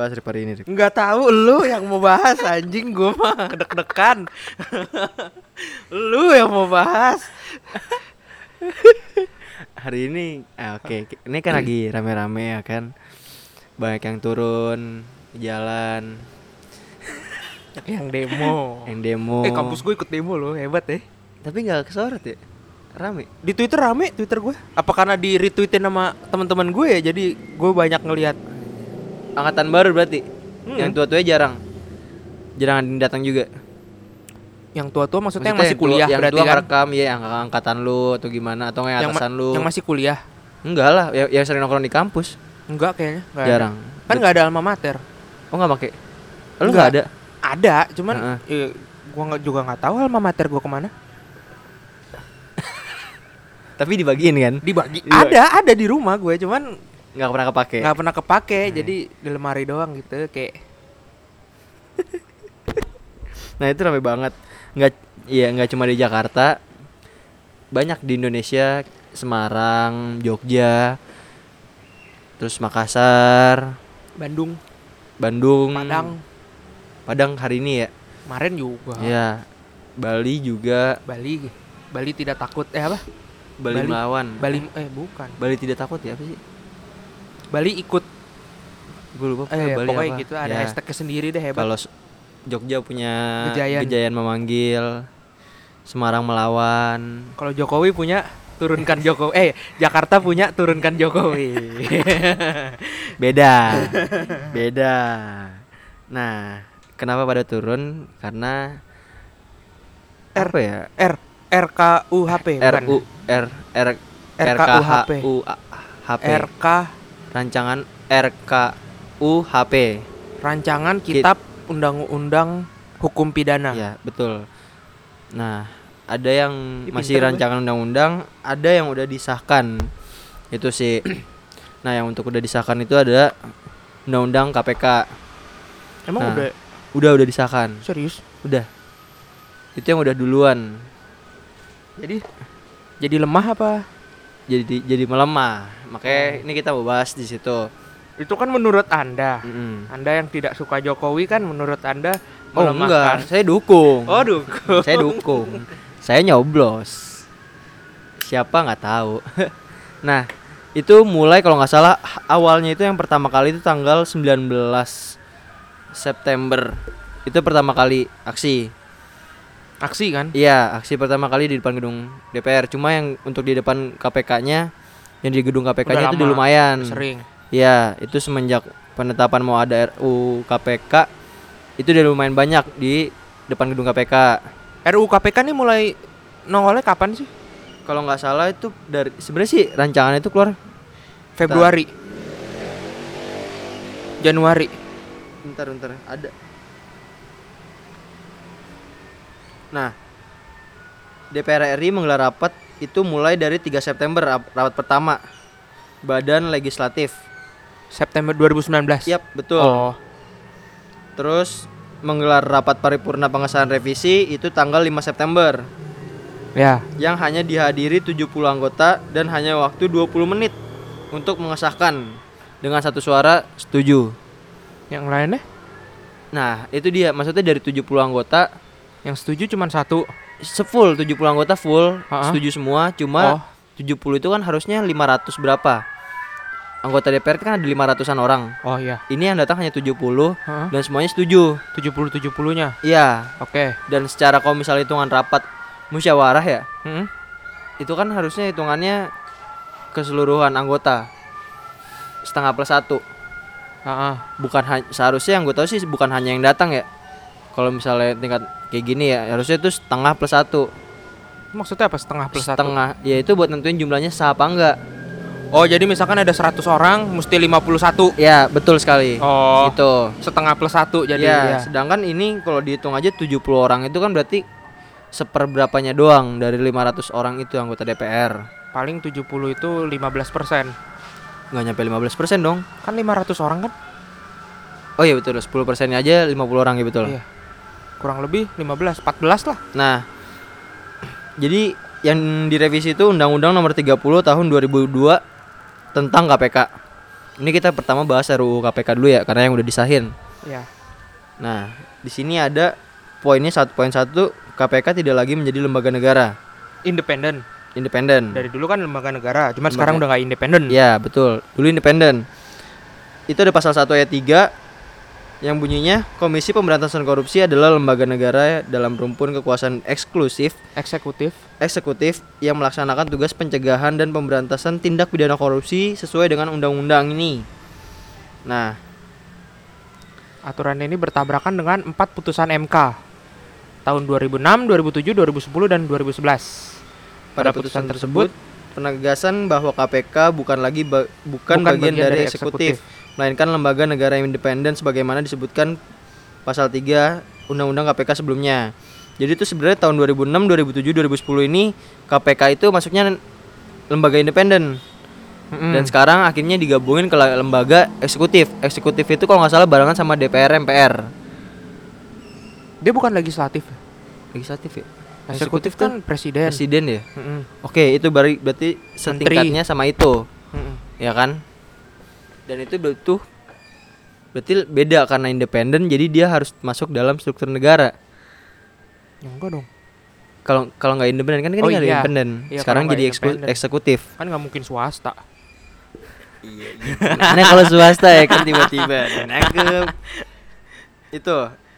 bahas Rip hari ini Rip? Nggak tahu lu yang mau bahas anjing gue mah deg-degan. lu yang mau bahas. Hari ini, ah, oke, ini kan lagi rame-rame ya kan, banyak yang turun jalan, yang demo. yang demo. Eh kampus gue ikut demo loh, hebat ya. Tapi nggak kesorot ya, rame. Di Twitter rame Twitter gue. Apa karena di retweetin sama teman-teman gue ya jadi gue banyak ngelihat Angkatan baru berarti, Hmm. yang tua-tua jarang, jarang ada yang datang juga. yang tua-tua maksudnya, yang Maksudnya masih tua- kuliah yang berarti tua kan. ngerekam ya yang angkatan lu atau gimana atau Yang, ma- atasan lu. yang masih kuliah. Enggak lah, yang, yang sering nongkrong di kampus. Enggak kayaknya. nggak ada. Jarang. Kan nggak ada alma mater. Oh nggak pakai? Lu Nggak. nggak ada? Ada, cuman Heeh. eh, gua nggak juga nggak tahu alma mater gua ke mana. Tapi dibagiin kan? Dibagi. Ada, ada di rumah gue, cuman Nggak pernah kepake. nggak pernah kepake. Jadi di lemari doang gitu, kayak Nah itu rame banget. Nggak, iya nggak cuma di Jakarta, banyak di Indonesia, Semarang, Jogja, terus Makassar, Bandung, Bandung, Padang, Padang hari ini ya. kemarin juga. Ya, Bali juga, Bali, Bali tidak takut. Eh apa? Bali, Bali. melawan. Bali, eh bukan. Bali tidak takut ya apa sih? Bali ikut. Gue lupa Eh, Bali pokoknya apa. gitu. Ada Ya, hashtagnya sendiri deh hebat. Kalau Jogja punya Gejayan. Gejayan memanggil, Semarang melawan. Kalau Jokowi punya turunkan Jokowi. Eh, Jakarta punya turunkan Jokowi. Beda. Beda. Nah, kenapa pada turun? Karena R. apa ya? R RKUHP bukan? RU R R RKUHP. Rancangan RKUHP. Rancangan Kitab Undang-Undang Hukum Pidana. Ya, betul. Nah, ada yang Ih, masih rancangan undang-undang, ada yang udah disahkan. Itu sih. Nah, yang untuk udah disahkan itu ada undang-undang KPK. Emang Nah. udah Udah udah disahkan. serius? Udah. Itu yang udah duluan. Jadi jadi lemah apa? Jadi jadi melemah. Makanya Oh. ini kita mau bahas di situ. Itu kan menurut Anda. Mm-mm. Anda yang tidak suka Jokowi kan menurut Anda Oh enggak, saya dukung. Oh, dukung. saya dukung. Saya nyoblos. Siapa nggak tahu. nah, itu mulai kalau nggak salah awalnya itu yang pertama kali itu tanggal 19 September. Itu pertama kali aksi. Aksi kan? Iya, aksi pertama kali di depan gedung DPR. Cuma yang untuk di depan KPK-nya yang di gedung KPK-nya itu lumayan. Sering. Iya, itu semenjak penetapan mau ada RU KPK itu udah lumayan banyak di depan gedung KPK. RUU KPK nih mulai nongolnya kapan sih? Kalau nggak salah itu dari sebenarnya sih rancangan itu keluar Februari. Januari. bentar bentar ada. Nah, DPR RI menggelar rapat itu mulai dari 3 September rap- rapat pertama Badan Legislatif. September 2019. Yap, betul. Oh, Terus menggelar rapat paripurna pengesahan revisi itu tanggal 5 September. ya. yang hanya dihadiri 70 anggota dan hanya waktu 20 menit untuk mengesahkan dengan satu suara setuju. Yang lainnya? Nah, itu dia maksudnya dari 70 anggota Yang setuju cuma satu. sefull 70 anggota full Ha-ha. setuju semua, cuma Oh. 70 itu kan harusnya 500 berapa? Anggota DPR kan ada 500-an orang. Oh iya. Ini yang datang hanya 70 Heeh. dan semuanya setuju. 70 70-nya. Iya, Oke. dan secara kalau misalnya hitungan rapat musyawarah ya, Hmm. itu kan harusnya hitungannya keseluruhan anggota setengah plus satu Heeh. bukan ha- seharusnya yang gue tahu sih bukan hanya yang datang ya kalau misalnya tingkat kayak gini ya harusnya itu setengah plus satu Maksudnya apa setengah plus satu? setengah ya itu buat nentuin jumlahnya sah apa enggak Oh, jadi misalkan ada 100 orang mesti 51. ya betul sekali Oh. itu Setengah plus satu jadi ya, ya. sedangkan ini kalau dihitung aja 70 orang itu kan berarti seperberapanya doang dari 500 orang itu anggota DPR Paling 70 itu 15 persen. nggak nyampe 15% dong Kan 500 orang kan? oh iya betul 10 persennya aja 50 orang ya betul Iya. Kurang lebih 15 14 lah. Nah, jadi yang direvisi itu Undang-Undang Nomor 30 Tahun 2002 tentang KPK. Ini kita pertama bahas RUU KPK dulu ya, karena yang udah disahin. Ya. Nah, di sini ada poinnya satu poin satu KPK tidak lagi menjadi lembaga negara Independen. independen. Dari dulu kan lembaga negara, cuma Lembaga- sekarang udah nggak independen. Ya betul, dulu independen. Itu ada pasal 1 ayat 3 yang bunyinya Komisi Pemberantasan Korupsi adalah lembaga negara dalam rumpun kekuasaan eksklusif Eksekutif. eksekutif yang melaksanakan tugas pencegahan dan pemberantasan tindak pidana korupsi sesuai dengan undang-undang ini. Nah, Aturan ini bertabrakan dengan empat putusan MK tahun 2006, 2007, 2010 dan 2011. pada putusan tersebut penegasan bahwa KPK bukan lagi ba- bukan, Bukan bagian, bagian dari dari eksekutif, melainkan lembaga negara yang independen sebagaimana disebutkan pasal 3 Undang-Undang KPK sebelumnya. Jadi itu sebenarnya tahun 2006, 2007, 2010 ini KPK itu masuknya lembaga independen. Mm-mm. Dan sekarang akhirnya digabungin ke lembaga eksekutif. Eksekutif itu kalau nggak salah barengan sama DPR MPR. dia bukan legislatif. Legislatif ya. Eksekutif kan presiden. presiden ya. Mm-mm. Oke, itu berarti setingkatnya sama itu. Mm-mm. ya kan dan itu tuh berarti beda karena independen jadi dia harus masuk dalam struktur negara Ya enggak dong. kalau kalau nggak independen kan kan Oh nggak iya. independen Iya, sekarang jadi eksekutif Kan nggak mungkin swasta. nah kalau swasta ya kan tiba-tiba nangkep itu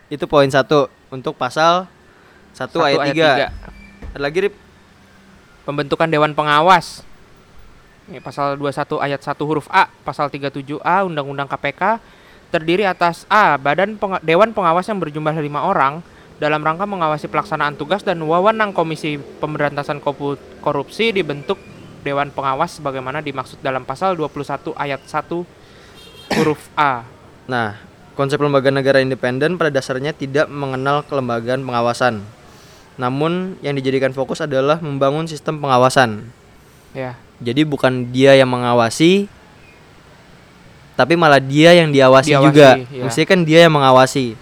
itu poin satu untuk pasal satu, Satu ayat, ayat tiga tiga. ada lagi Rip Pembentukan dewan pengawas. Pasal 21 ayat 1 huruf A, pasal 37A Undang-Undang KPK terdiri atas A, badan penga- dewan pengawas yang berjumlah lima orang dalam rangka mengawasi pelaksanaan tugas dan wewenang Komisi Pemberantasan Korupsi dibentuk dewan pengawas sebagaimana dimaksud dalam pasal 21 ayat 1 huruf A. nah konsep lembaga negara independen pada dasarnya tidak mengenal kelembagaan pengawasan namun yang dijadikan fokus adalah membangun sistem pengawasan Ya. Jadi bukan dia yang mengawasi tapi malah dia yang diawasi, Diawasi, juga. iya. Mestinya kan dia yang mengawasi.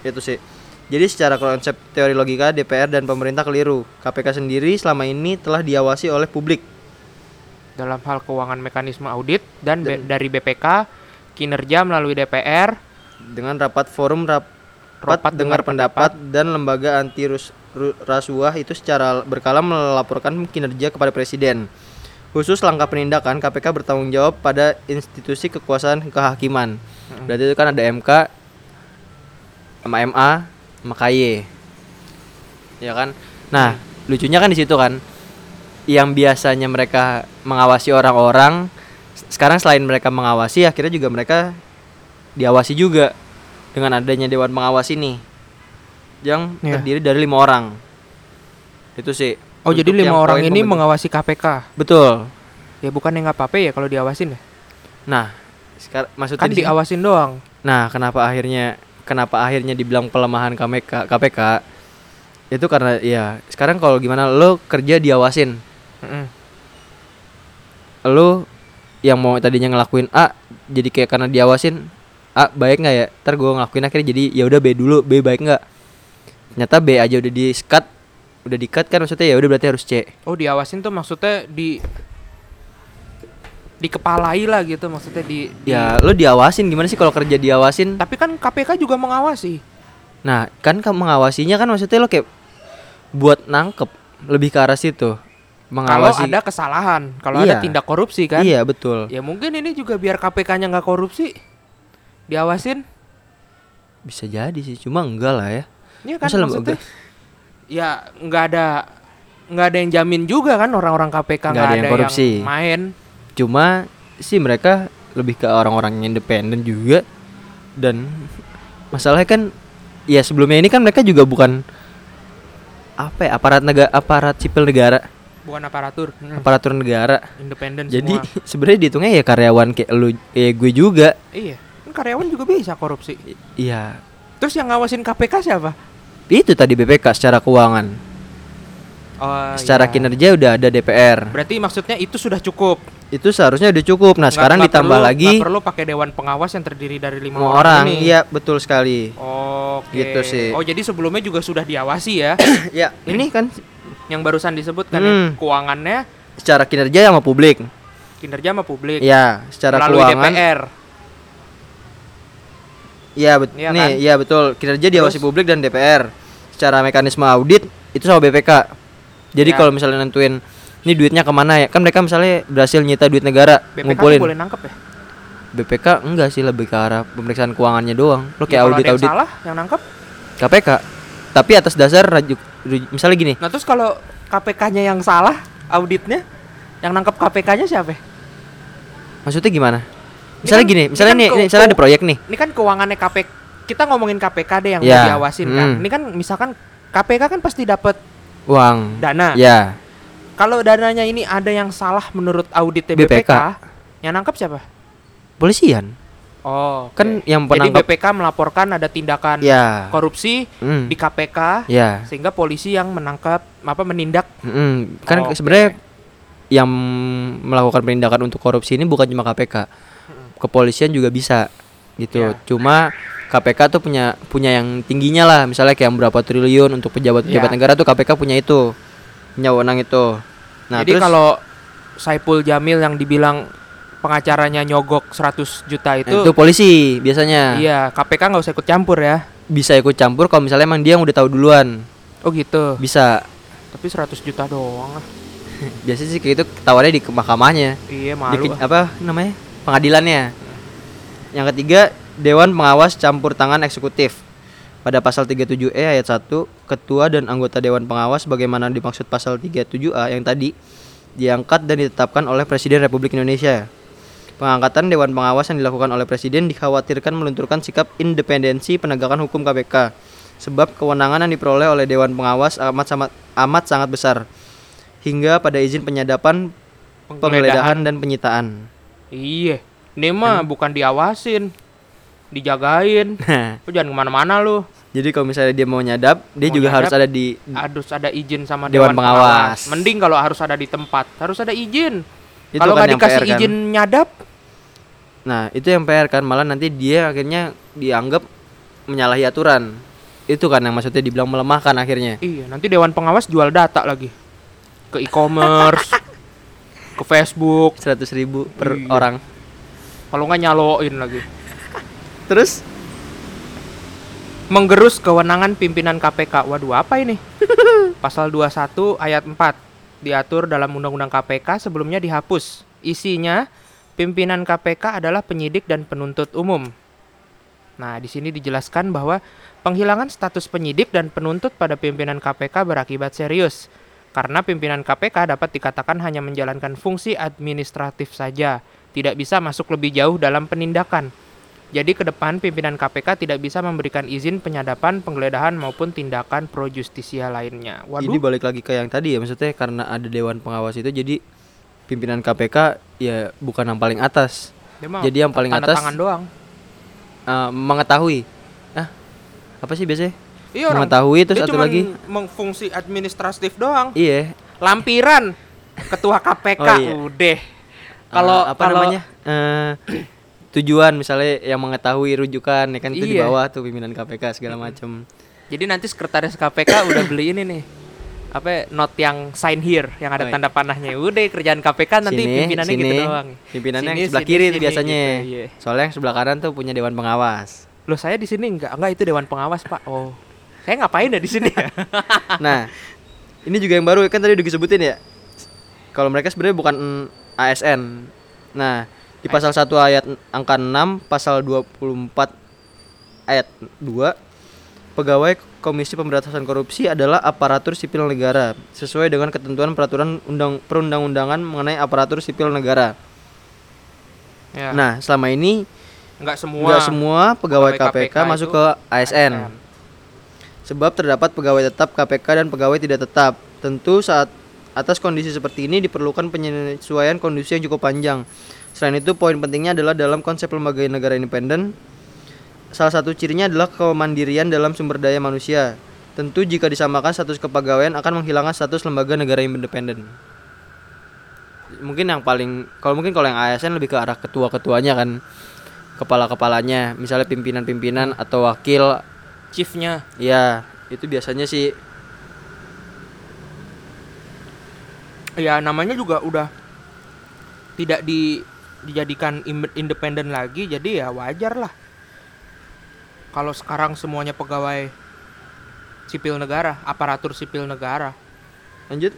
Itu sih. Jadi secara konsep teori logika DPR dan pemerintah keliru. KPK sendiri selama ini telah diawasi oleh publik. Dalam hal keuangan mekanisme audit dan, be- dari BPK kinerja melalui DPR dengan rapat forum rap- rapat Rapat dengar dengar pendapat dan lembaga anti rus- rasuah itu secara berkala melaporkan kinerja kepada presiden. Khusus langkah penindakan KPK bertanggung jawab pada institusi kekuasaan kehakiman. Berarti itu kan ada MK sama MA sama KY. Ya kan? Nah, lucunya kan di situ kan yang biasanya mereka mengawasi orang-orang sekarang selain mereka mengawasi akhirnya juga mereka diawasi juga dengan adanya dewan pengawas ini yang Iya. terdiri dari lima orang itu sih Oh jadi lima orang ini pembentuk- mengawasi KPK. betul Ya bukan yang nggak apa-apa ya kalau diawasin ya. nah sekarang maksudnya Kan di diawasin doang. nah kenapa akhirnya kenapa akhirnya dibilang pelemahan KPK KPK itu karena ya sekarang kalau gimana lo kerja diawasin Mm-mm. lo yang mau tadinya ngelakuin A jadi kayak karena diawasin A baik nggak ya ntar gue ngelakuin akhirnya jadi ya udah B dulu B baik nggak ternyata B aja udah di cut udah di cut kan maksudnya ya udah berarti harus C Oh diawasin tuh maksudnya di dikepalai lah gitu maksudnya di, di- ya lo diawasin gimana sih kalau kerja diawasin tapi kan KPK juga mengawasi. nah kan mengawasinya kan maksudnya lo kayak buat nangkep lebih ke arah situ Kalau mengawasi ada kesalahan, kalau ada Iya. tindak korupsi kan. iya betul Ya mungkin ini juga biar KPK-nya nggak korupsi. Diawasin. bisa jadi sih cuma enggak lah ya Iya kan Masa lembaga- maksudnya. Ya nggak ada nggak ada yang jamin juga kan orang-orang KPK Nggak ada ada, yang korupsi. yang main. cuma sih mereka lebih ke orang-orang yang independen juga dan masalahnya kan ya sebelumnya ini kan mereka juga bukan apa ya aparat negara aparat sipil negara Bukan aparatur, hmm, aparatur negara independen jadi sebenarnya dihitungnya ya karyawan kayak lu kayak gue juga Iya, kan karyawan juga bisa korupsi. I- iya Terus yang ngawasin KPK siapa? Itu tadi BPK secara keuangan Oh, secara iya. kinerja udah ada DPR Berarti maksudnya itu sudah cukup. itu seharusnya udah cukup nah Nggak- sekarang nggak ditambah perlu- lagi perlu pakai dewan pengawas yang terdiri dari lima orang, orang ini. iya betul sekali Oke. Gitu sih. Oh jadi sebelumnya juga sudah diawasi ya? ya, ini kan yang barusan disebutkan ya, Hmm. keuangannya secara kinerja sama publik. kinerja sama publik. Ya, secara melalui keuangan. DPR. Iya, bet Iya nih, kan? iya betul. Kinerja diawasi publik dan DPR. Secara mekanisme audit itu sama BPK. Jadi Ya. kalau misalnya nentuin ini duitnya ke mana ya? Kan mereka misalnya berhasil nyita duit negara, BPK ngumpulin. boleh nangkep ya? BPK enggak sih lebih ke arah pemeriksaan keuangannya doang. Lo Ya, kayak ada audit audit salah yang nangkep. KPK. Tapi atas dasar rajuk, misalnya gini, Nah terus kalau KPK-nya yang salah auditnya, yang nangkep KPK-nya siapa? ya? maksudnya gimana? Misalnya kan- gini, ini misalnya kan nih, ke- nih, misalnya ada proyek nih. Ini kan keuangannya KPK. Kita ngomongin KPK deh yang Ya, mau diawasin kan. hmm. Ini kan misalkan KPK kan pasti dapat Uang. dana. Ya, Kalau dananya ini ada yang salah menurut audit BPK. BPK, yang nangkep siapa? polisian. Oh, Kan oke. yang Jadi penangkap BPK melaporkan ada tindakan ya. korupsi Hmm. di KPK Ya. sehingga polisi yang menangkap apa menindak Mm, kan Oke. sebenarnya yang melakukan penindakan untuk korupsi ini bukan cuma KPK. Kepolisian juga bisa gitu. Iya. Cuma KPK tuh punya punya yang tingginya lah, misalnya kayak berapa triliun untuk pejabat-pejabat Iya. negara tuh KPK punya itu. Punya wewenang itu. Nah, Jadi kalau Saipul Jamil yang dibilang pengacaranya nyogok 100 juta itu, nah, itu polisi biasanya iya KPK nggak usah ikut campur ya. bisa ikut campur kalau misalnya emang dia yang udah tahu duluan. Oh gitu. Bisa. Tapi 100 juta doang lah. Biasanya sih kayak itu ketahuannya di mahkamahnya. Iya Di malu. ke- apa namanya pengadilannya. Yang ketiga Dewan Pengawas Campur Tangan Eksekutif. Pada pasal 37E ayat 1 ketua dan anggota Dewan Pengawas bagaimana dimaksud pasal 37A yang tadi diangkat dan ditetapkan oleh Presiden Republik Indonesia. Pengangkatan Dewan Pengawas yang dilakukan oleh Presiden dikhawatirkan melunturkan sikap independensi penegakan hukum KPK sebab kewenangan yang diperoleh oleh Dewan Pengawas amat sangat amat sangat besar hingga pada izin penyadapan penggeledahan dan penyitaan Iya. Ini mah bukan diawasin, dijagain. Lu jangan ke mana-mana lu. jadi kalau misalnya dia mau nyadap, dia Mau juga harus nyadap, ada di Harus ada izin sama Dewan dewan, pengawas. pengawas. Mending kalau harus ada di tempat, harus ada izin. Kalau kan nggak dikasih PR kan. izin nyadap, Nah, itu yang PR kan malah nanti dia akhirnya dianggap menyalahi aturan. Itu kan yang maksudnya dibilang melemahkan akhirnya. iya nanti dewan pengawas jual data lagi ke e-commerce, ke Facebook. 100 ribu per Iya. orang. Kalau nggak nyaloin lagi. Terus Menggerus kewenangan pimpinan KPK. Waduh, apa ini? Pasal 21 ayat 4 diatur dalam Undang-Undang KPK sebelumnya dihapus. Isinya pimpinan KPK adalah penyidik dan penuntut umum. Nah, di sini dijelaskan bahwa penghilangan status penyidik dan penuntut pada pimpinan KPK berakibat serius. Karena pimpinan KPK dapat dikatakan hanya menjalankan fungsi administratif saja, tidak bisa masuk lebih jauh dalam penindakan. Jadi ke depan pimpinan KPK tidak bisa memberikan izin penyadapan, penggeledahan maupun tindakan pro justisia lainnya. ini Waduh, balik lagi ke yang tadi ya, maksudnya karena ada dewan pengawas itu jadi pimpinan KPK ya bukan yang paling atas, dia mah jadi yang paling tanda atas tangan doang. eh, mengetahui. Ah, apa sih biasanya? Iya orang. mengetahui terus dia satu lagi mengfungsi administratif doang. iya Lampiran ketua KPK Oh, iya. udah. Kalau Eh, apa kalau- namanya Eh, tujuan misalnya yang mengetahui rujukan ya kan itu di Iya. bawah tuh pimpinan KPK segala macam Jadi nanti sekretaris KPK udah beli ini nih. Apa not yang sign here yang ada Oh, iya. tanda panahnya. Udah kerjaan KPK nanti Sini, pimpinannya gitu sini. doang. pimpinannya Sini, yang sebelah sini, kiri sini, biasanya gitu, iya. soalnya yang sebelah kanan tuh punya dewan pengawas Loh saya di sini enggak, enggak itu dewan pengawas, Pak. Oh. Saya ngapain ya di sini ya? nah ini juga yang baru kan tadi udah disebutin ya kalau mereka sebenarnya bukan mm, ASN nah di pasal 1 ayat angka 6 pasal 24 ayat 2 pegawai Komisi Pemberantasan Korupsi adalah aparatur sipil negara sesuai dengan ketentuan peraturan undang perundang-undangan mengenai aparatur sipil negara. ya. Nah, selama ini enggak semua. nggak semua pegawai pegawai KPK, KPK masuk ke ASN. Sebab terdapat pegawai tetap KPK dan pegawai tidak tetap. Tentu saat atas kondisi seperti ini diperlukan penyesuaian kondisi yang cukup panjang. Selain itu, poin pentingnya adalah dalam konsep lembaga negara independen, salah satu cirinya adalah kemandirian dalam sumber daya manusia. Tentu jika disamakan status kepegawaian akan menghilangkan status lembaga negara independen. Mungkin yang paling kalau mungkin kalau yang ASN lebih ke arah ketua-ketuanya kan kepala-kepalanya, misalnya pimpinan-pimpinan atau wakil chiefnya. Iya, itu biasanya sih. Ya namanya juga udah tidak di dijadikan independen lagi jadi ya wajar lah. Kalau sekarang semuanya pegawai sipil negara aparatur sipil negara. Lanjut.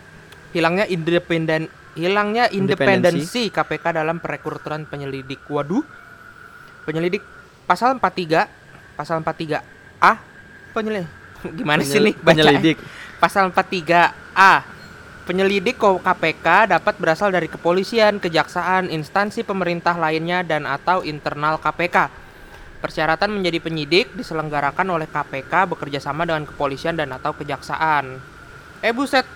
hilangnya independen hilangnya Independensi. independensi. KPK dalam perekrutan penyelidik. Waduh. Penyelidik pasal 43 pasal 43 A penyelidik gimana sih Penyel- nih bacaan? penyelidik. pasal 43A penyelidik ko- KPK dapat berasal dari kepolisian, kejaksaan, instansi pemerintah lainnya dan atau internal KPK. Persyaratan menjadi penyidik diselenggarakan oleh KPK bekerja sama dengan kepolisian dan atau kejaksaan. Eh buset,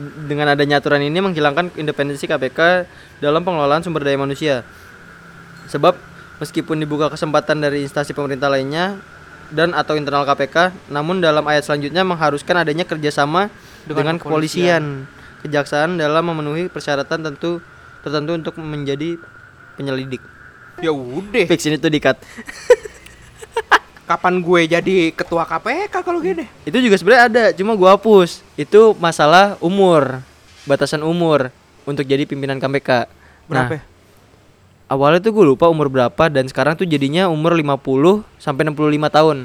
Dengan adanya aturan ini menghilangkan independensi KPK dalam pengelolaan sumber daya manusia. Sebab meskipun dibuka kesempatan dari instansi pemerintah lainnya dan atau internal KPK, namun dalam ayat selanjutnya mengharuskan adanya kerjasama Dengan dengan, kepolisian, kejaksaan dalam memenuhi persyaratan tentu tertentu untuk menjadi penyelidik. ya udah. Fix ini tuh dikat. Kapan gue jadi ketua KPK kalau gini? Itu juga sebenarnya ada, cuma gua hapus. Itu masalah umur, batasan umur untuk jadi pimpinan KPK. Berapa? ya? Nah, awalnya tuh gue lupa umur berapa dan sekarang tuh jadinya umur 50 sampai 65 tahun.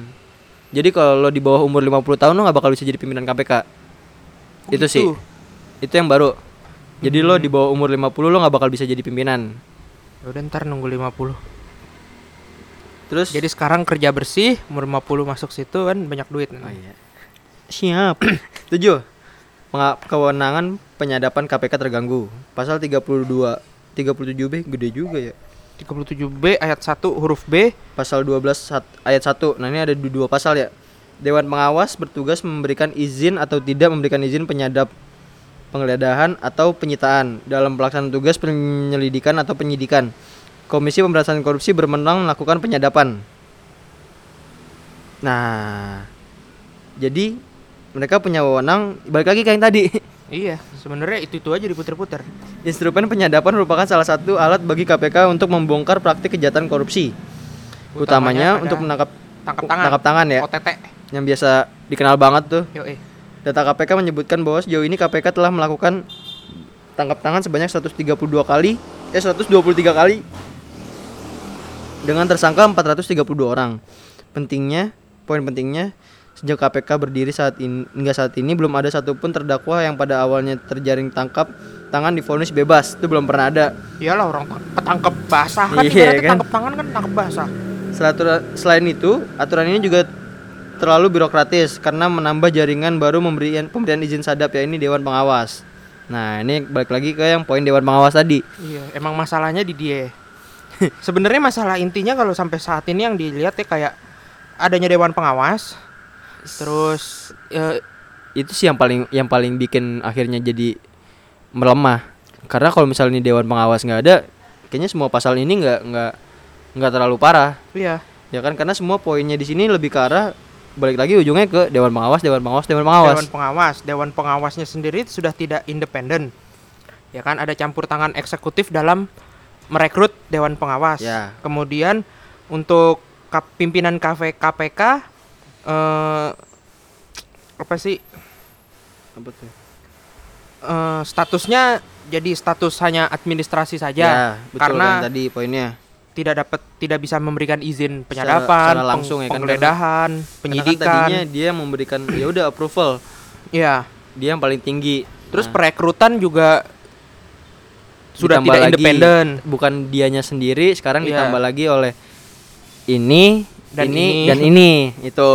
Jadi kalau lo di bawah umur 50 tahun lo nggak bakal bisa jadi pimpinan KPK. Oh, itu sih. gitu. Itu yang baru. Jadi lo di bawah umur 50 lo nggak bakal bisa jadi pimpinan. Ya udah ntar nunggu 50. Terus Jadi sekarang kerja bersih, umur 50 masuk situ kan banyak duit. Oh iya. Siap. 7. Penga- Kewenangan penyadapan KPK terganggu. Pasal 32 37B gede juga ya. 37B ayat 1 huruf B Pasal 12 sat- ayat 1. Nah, ini ada du- dua pasal ya. Dewan pengawas bertugas memberikan izin atau tidak memberikan izin penyadap penggeledahan atau penyitaan dalam pelaksanaan tugas penyelidikan atau penyidikan. Komisi Pemberantasan Korupsi berwenang melakukan penyadapan. Nah, jadi mereka punya wewenang balik lagi kayak yang tadi. Iya, sebenarnya itu itu aja diputer-puter. Instrumen penyadapan merupakan salah satu alat bagi KPK untuk membongkar praktik kejahatan korupsi. Utamanya, pada untuk menangkap tangkap tangan. tangkap tangan ya, OTT. yang biasa dikenal banget tuh. Yo eh. Data KPK menyebutkan bahwa sejauh ini KPK telah melakukan tangkap tangan sebanyak 132 kali, eh 123 kali dengan tersangka 432 orang. Pentingnya, poin pentingnya sejak KPK berdiri saat ini hingga saat ini belum ada satupun terdakwa yang pada awalnya terjaring tangkap tangan divonis bebas. Itu belum pernah ada. Iyalah orang tang- ketangkep basah kan Iya, kan? tangkep tangan kan tangkep basah. Selain itu, aturan ini juga terlalu birokratis karena menambah jaringan baru memberikan pemberian izin sadap ya ini dewan pengawas. Nah, ini balik lagi ke yang poin dewan pengawas tadi. Iya, emang masalahnya di dia. Sebenarnya masalah intinya kalau sampai saat ini yang dilihat ya kayak adanya dewan pengawas, terus eh, Itu sih yang paling yang paling bikin akhirnya jadi melemah. Karena kalau misalnya dewan pengawas nggak ada, kayaknya semua pasal ini nggak nggak nggak terlalu parah. iya Ya kan karena semua poinnya di sini lebih ke arah balik lagi ujungnya ke dewan pengawas, dewan pengawas, dewan pengawas. dewan pengawas, dewan pengawasnya sendiri sudah tidak independen. Ya kan ada campur tangan eksekutif dalam merekrut dewan pengawas. Ya. Kemudian untuk pimpinan KV KPK eh apa sih Apa tuh? eh, statusnya jadi status hanya administrasi saja Ya, betul karena kan tadi poinnya. tidak dapat tidak bisa memberikan izin penyadapan, secara peng- langsung ya kan, penggeledahan, Karena kan penyidikan. tadinya dia memberikan ya udah approval, ya. dia yang paling tinggi. Terus Nah, perekrutan juga sudah ditambah tidak independen. Bukan dianya sendiri, sekarang Iya. ditambah lagi oleh ini Dan ini, ini. dan ini itu.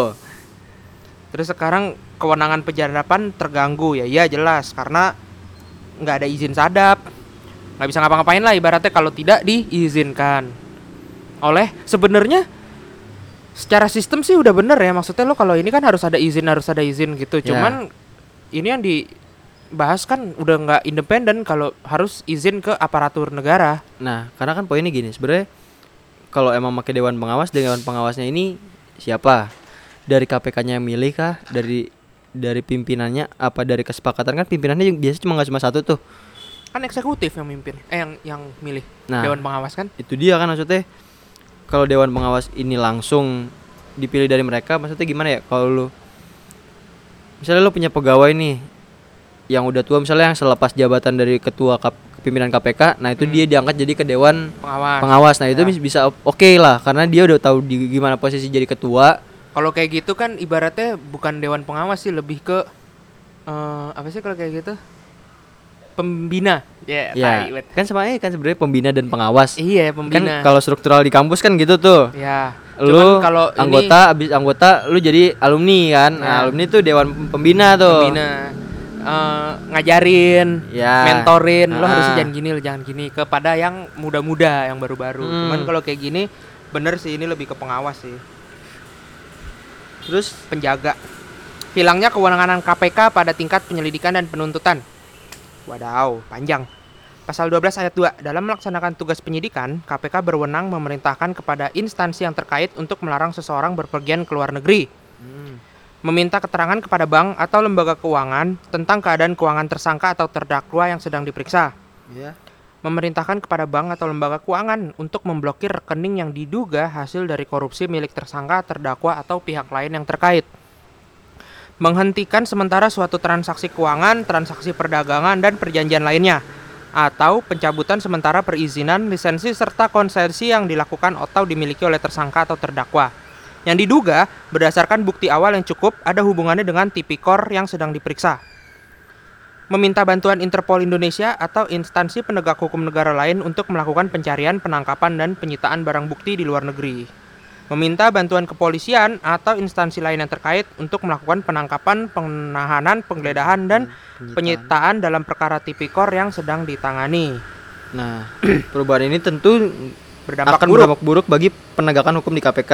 Terus sekarang kewenangan penyadapan terganggu ya, iya jelas. Karena nggak ada izin sadap, nggak bisa ngapa-ngapain lah ibaratnya kalau tidak diizinkan. Oleh sebenarnya secara sistem sih udah bener ya. Maksudnya lo kalau ini kan harus ada izin harus ada izin gitu, Ya. cuman ini yang dibahas kan udah nggak independen kalau harus izin ke aparatur negara. Nah, karena kan poinnya gini, sebenarnya kalau emang pakai dewan pengawas, dewan pengawasnya ini siapa? Dari KPK-nya yang milih kah? Dari dari pimpinannya apa dari kesepakatan kan pimpinannya biasanya cuma nggak cuma satu tuh. Kan eksekutif yang mimpin, eh yang yang milih Nah, dewan pengawas kan? itu dia kan maksudnya kalau dewan pengawas ini langsung dipilih dari mereka maksudnya gimana ya kalau lu misalnya lu punya pegawai nih yang udah tua misalnya yang selepas jabatan dari ketua kap- pimpinan KPK nah itu Hmm. dia diangkat jadi ke dewan pengawas pengawas nah itu Ya. bis- bisa oke lah karena dia udah tahu di gimana posisi jadi ketua kalau kayak gitu kan ibaratnya bukan dewan pengawas sih lebih ke eh, apa sih kalau kayak gitu? Pembina. Ya ya tai, wet. kan sebenarnya kan sebenarnya pembina dan pengawas. Iya kan pembina kalau struktural di kampus kan gitu tuh. Ya lu Cuman kalau ini anggota abis anggota lu jadi alumni kan. Nah, Nah. alumni tuh dewan pembina tuh. Pembina. Eh, ngajarin Ya. mentorin. Lo Ah. harusnya jangan gini lo jangan gini. Kepada yang muda-muda yang baru-baru. Hmm. cuman kalau kayak gini bener sih ini lebih ke pengawas sih terus penjaga. Hilangnya kewenangan KPK pada tingkat penyelidikan dan penuntutan. Wadaw panjang. Pasal 12 ayat 2 dalam melaksanakan tugas penyidikan KPK berwenang memerintahkan kepada instansi yang terkait untuk melarang seseorang berpergian ke luar negeri. Meminta keterangan kepada bank atau lembaga keuangan tentang keadaan keuangan tersangka atau terdakwa yang sedang diperiksa. Ya memerintahkan kepada bank atau lembaga keuangan untuk memblokir rekening yang diduga hasil dari korupsi milik tersangka, terdakwa, atau pihak lain yang terkait. Menghentikan sementara suatu transaksi keuangan, transaksi perdagangan, dan perjanjian lainnya. Atau pencabutan sementara perizinan, lisensi, serta konsesi yang dilakukan atau dimiliki oleh tersangka atau terdakwa. Yang diduga berdasarkan bukti awal yang cukup ada hubungannya dengan tipikor yang sedang diperiksa meminta bantuan Interpol Indonesia atau instansi penegak hukum negara lain untuk melakukan pencarian, penangkapan, dan penyitaan barang bukti di luar negeri. Meminta bantuan kepolisian atau instansi lain yang terkait untuk melakukan penangkapan, penahanan, penggeledahan, dan penyitaan dalam perkara tipikor yang sedang ditangani. nah perubahan ini tentu Berdampak akan buruk. berdampak buruk bagi penegakan hukum di KPK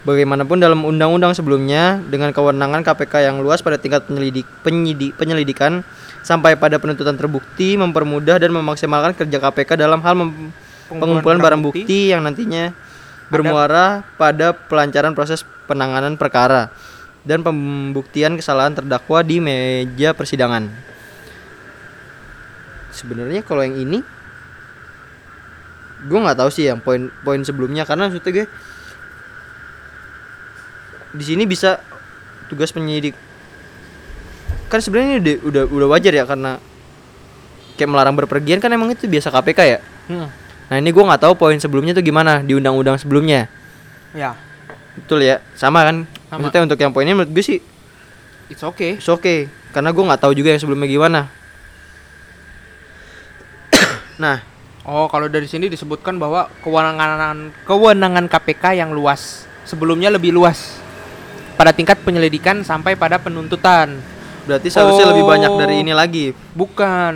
Bagaimanapun dalam undang-undang sebelumnya dengan kewenangan KPK yang luas pada tingkat penyelidik, penyidik, penyelidikan sampai pada penuntutan terbukti mempermudah dan memaksimalkan kerja KPK dalam hal mem- pengumpulan barang bukti yang nantinya bermuara pada pelancaran proses penanganan perkara dan pembuktian kesalahan terdakwa di meja persidangan. Sebenarnya kalau yang ini gue nggak tahu sih yang poin-poin sebelumnya. Karena maksudnya gue di sini bisa tugas penyidik kan sebenarnya ini udah, udah udah wajar ya karena kayak melarang berpergian kan emang itu biasa KPK ya? Hmm, nah ini gue nggak tahu poin sebelumnya tuh gimana di undang-undang sebelumnya. Ya, betul ya? Sama kan? Sama. maksudnya untuk yang poinnya menurut gue sih it's okay. it's okay. Karena gue nggak tahu juga yang sebelumnya gimana. Nah. Oh, kalau dari sini disebutkan bahwa kewenangan kewenangan KPK yang luas, sebelumnya lebih luas. Pada tingkat penyelidikan sampai pada penuntutan. Berarti seharusnya lebih banyak dari Oh. ini lagi Bukan.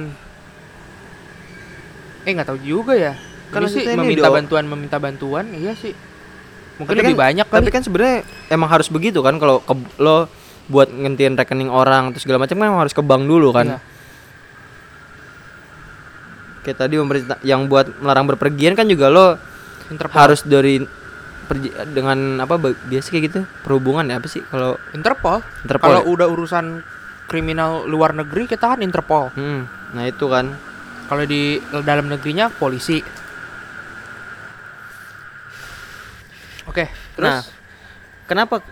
Eh nggak tahu juga ya. Kan Kan sih meminta do- bantuan meminta bantuan, iya sih. Mungkin Tapi lebih kan- banyak kali. tapi kan sebenarnya emang harus begitu kan kalau lo buat ngentiin rekening orang terus segala macam kan emang harus ke bank dulu kan Iya. kayak tadi pemerintah yang buat melarang berpergian kan juga lo Interpol. harus dari pergi- dengan apa biasa kayak gitu perhubungan ya apa sih kalau Interpol. Interpol Kalau ya? udah urusan kriminal luar negeri kita kan Interpol. Hmm, nah itu kan Kalau di dalam negerinya polisi. Oke, terus Nah, kenapa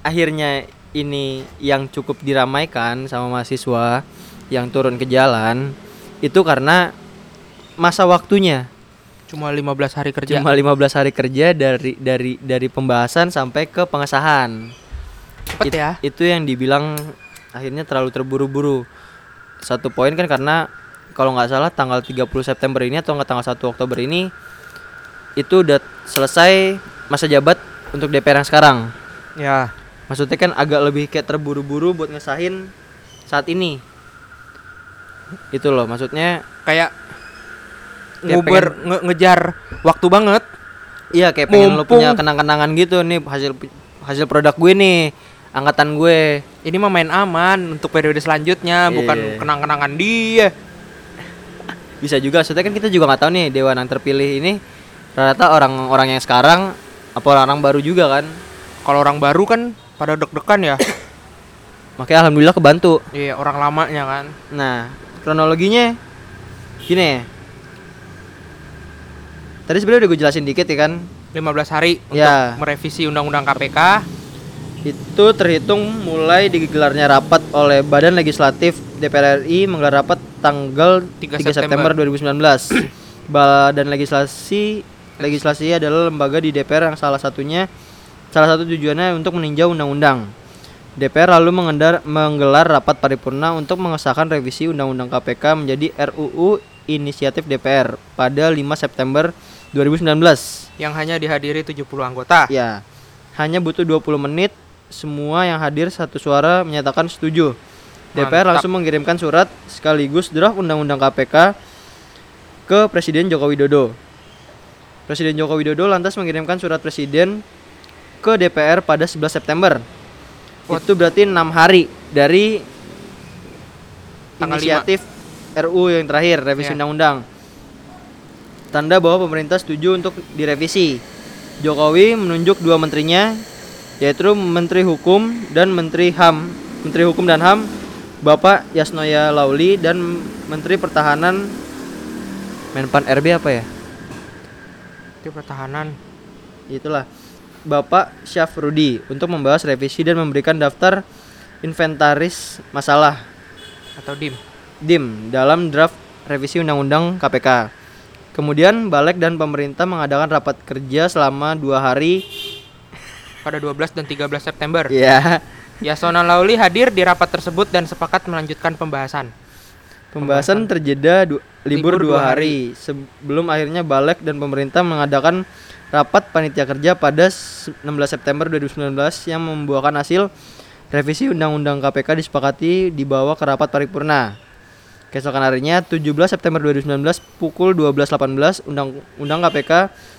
akhirnya ini yang cukup diramaikan sama mahasiswa yang turun ke jalan itu karena masa waktunya cuma 15 hari kerja. cuma 15 hari kerja dari dari dari pembahasan sampai ke pengesahan. Cepet It- ya. Itu yang dibilang akhirnya terlalu terburu-buru. Satu poin kan karena kalau nggak salah tanggal 30 September ini atau nggak tanggal 1 Oktober ini itu udah selesai masa jabat untuk DPR yang sekarang. Ya. Maksudnya kan agak lebih kayak terburu-buru buat ngesahin saat ini. Itu loh maksudnya Kayak nguber nge- ngejar waktu banget. iya kayak pengen lo punya Mumpung- kenang-kenangan gitu nih hasil hasil produk gue nih angkatan gue Ini mah main aman untuk periode selanjutnya, bukan Iya. kenang-kenangan dia. bisa juga maksudnya kan kita juga nggak tahu nih dewan yang terpilih ini rata-rata orang-orang yang sekarang apa orang-orang baru juga kan Kalau orang baru kan pada deg-degan ya. makanya alhamdulillah kebantu Iya, orang lamanya kan. nah kronologinya gini ya tadi sebenarnya udah gue jelasin dikit ya kan 15 hari untuk Ya. merevisi undang-undang KPK. Itu terhitung mulai digelarnya rapat oleh Badan Legislatif DPR RI menggelar rapat tanggal 3 3, September 2019. Badan Legislasi legislasi adalah lembaga di DPR yang salah satunya salah satu tujuannya untuk meninjau undang-undang. DPR lalu mengendar, menggelar rapat paripurna untuk mengesahkan revisi Undang-Undang KPK menjadi RUU inisiatif DPR pada 5 September 2019. yang hanya dihadiri 70 anggota. Ya, hanya butuh 20 menit. Semua yang hadir satu suara menyatakan setuju. DPR Mantap. langsung mengirimkan surat sekaligus draft undang-undang KPK ke Presiden Joko Widodo. Presiden Joko Widodo lantas mengirimkan surat presiden ke DPR pada 11 September. What? Itu berarti enam hari dari Tanggal inisiatif RU yang terakhir revisi Ya. undang-undang. Tanda bahwa pemerintah setuju untuk direvisi. Jokowi menunjuk dua menterinya yaitu Menteri Hukum dan Menteri HAM. Menteri Hukum dan HAM Bapak Yasnoya Lauli dan Menteri Pertahanan Menpan RB apa ya? Itu pertahanan. Itulah Bapak Syafrudi untuk membahas revisi dan memberikan daftar inventaris masalah atau DIM. DIM dalam draft revisi Undang-Undang KPK. Kemudian Balek dan pemerintah mengadakan rapat kerja selama dua hari. Pada 12 dan 13 September. Ya, Yasona Lauli hadir di rapat tersebut dan sepakat melanjutkan pembahasan. pembahasan terjeda du- libur, Libur dua dua hari sebelum akhirnya Balek dan pemerintah mengadakan rapat panitia kerja pada s- 16 September 2019 yang membuahkan hasil revisi Undang-Undang KPK disepakati dibawa ke rapat paripurna. Keesokan harinya 17 September 2019 pukul 12.18 Undang-Undang KPK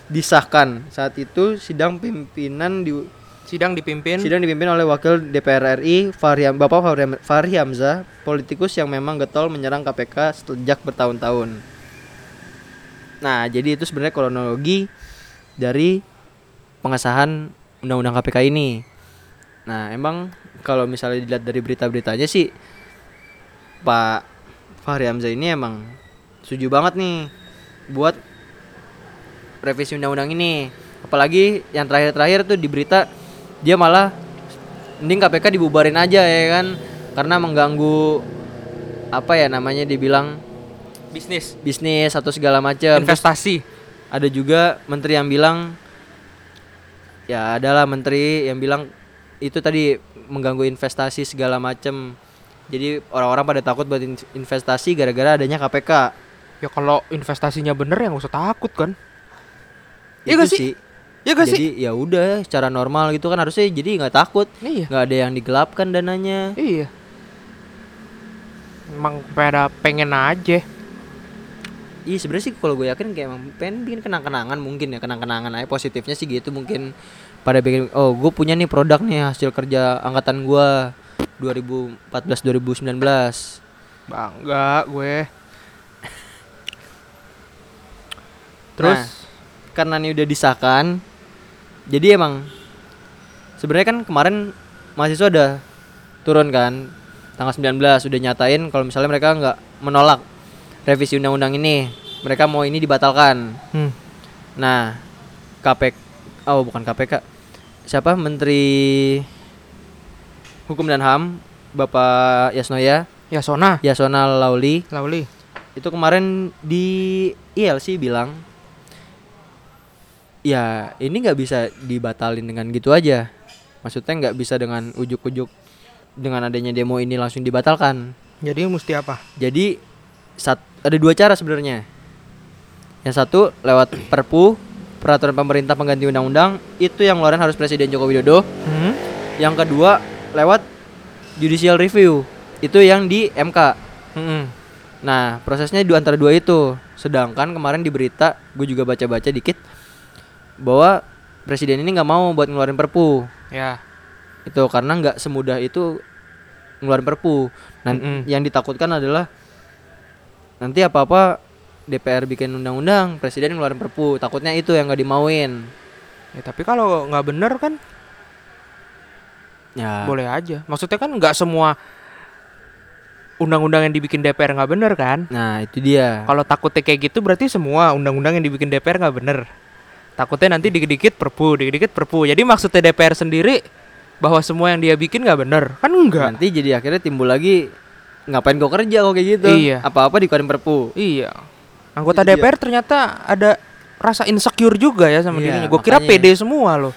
disahkan. Saat itu sidang pimpinan di Sidang dipimpin sidang dipimpin oleh Wakil DPR RI Fahri Bapak Fahri, Fahri Hamzah, politikus yang memang getol menyerang KPK sejak bertahun-tahun. Nah, jadi itu sebenarnya kronologi dari pengesahan Undang-Undang KPK ini. Nah, emang kalau misalnya dilihat dari berita-beritanya sih Pak Fahri Hamzah ini emang setuju banget nih buat revisi undang-undang ini. Apalagi yang terakhir-terakhir tuh di berita dia malah mending KPK dibubarin aja ya kan karena mengganggu apa ya namanya dibilang bisnis, bisnis atau segala macam. Terus investasi. ada juga menteri yang bilang ya adalah menteri yang bilang itu tadi mengganggu investasi segala macam. Jadi orang-orang pada takut buat in- investasi gara-gara adanya KPK. Ya kalau investasinya bener ya nggak usah takut kan. Iya gak sih? Iya gak sih? Jadi ya udah secara normal gitu kan harusnya jadi nggak takut, Iya. nggak ada yang digelapkan dananya. Iya. Emang pada pengen aja. Iya sebenarnya sih kalau gue yakin kayak emang pengen bikin kenang-kenangan mungkin ya kenang-kenangan aja positifnya sih gitu mungkin pada bikin oh gue punya nih produk nih hasil kerja angkatan gue 2014 2019 Bangga gue. Terus Nah, karena ini udah disahkan jadi emang sebenarnya kan kemarin mahasiswa udah turun kan tanggal 19 udah nyatain kalau misalnya mereka nggak menolak revisi undang-undang ini mereka mau ini dibatalkan. Hmm, Nah, KPK oh bukan KPK. Siapa? Menteri Hukum dan HAM Bapak Yasnoya ya Sona, Yasona Lauli Lauli. itu kemarin di ILC bilang ya ini nggak bisa dibatalin dengan gitu aja maksudnya nggak bisa dengan ujuk-ujuk dengan adanya demo ini langsung dibatalkan Jadi mesti apa? jadi sat, ada dua cara sebenarnya. Yang satu lewat Perpu, peraturan pemerintah pengganti undang-undang, itu yang ngeluarin harus Presiden Joko Widodo. Hmm? Yang kedua lewat judicial review, itu yang di MK. Mm-mm. Nah, prosesnya di antara dua itu. Sedangkan kemarin di berita, gue juga baca-baca dikit bahwa presiden ini nggak mau buat ngeluarin Perpu. Ya. Itu karena nggak semudah itu ngeluarin Perpu. Nah, Mm-mm. yang ditakutkan adalah nanti apa-apa DPR bikin undang-undang, presiden ngeluarin Perpu. Takutnya itu yang nggak dimauin. Ya tapi kalau nggak bener kan Ya. boleh aja. Maksudnya kan nggak semua undang-undang yang dibikin DPR nggak bener kan? Nah, itu dia. Kalau takutnya kayak gitu berarti semua undang-undang yang dibikin DPR nggak bener. Takutnya nanti dikit-dikit perpu, dikit-dikit perpu. Jadi maksudnya DPR sendiri bahwa semua yang dia bikin nggak bener, kan enggak? Nanti jadi akhirnya timbul lagi ngapain kau kerja kok kayak gitu. Iya. Apa-apa dikeluarin perpu. Iya. Anggota Itu dia. DPR ternyata ada rasa insecure juga ya sama Iya, dirinya. Gue kira pede semua loh.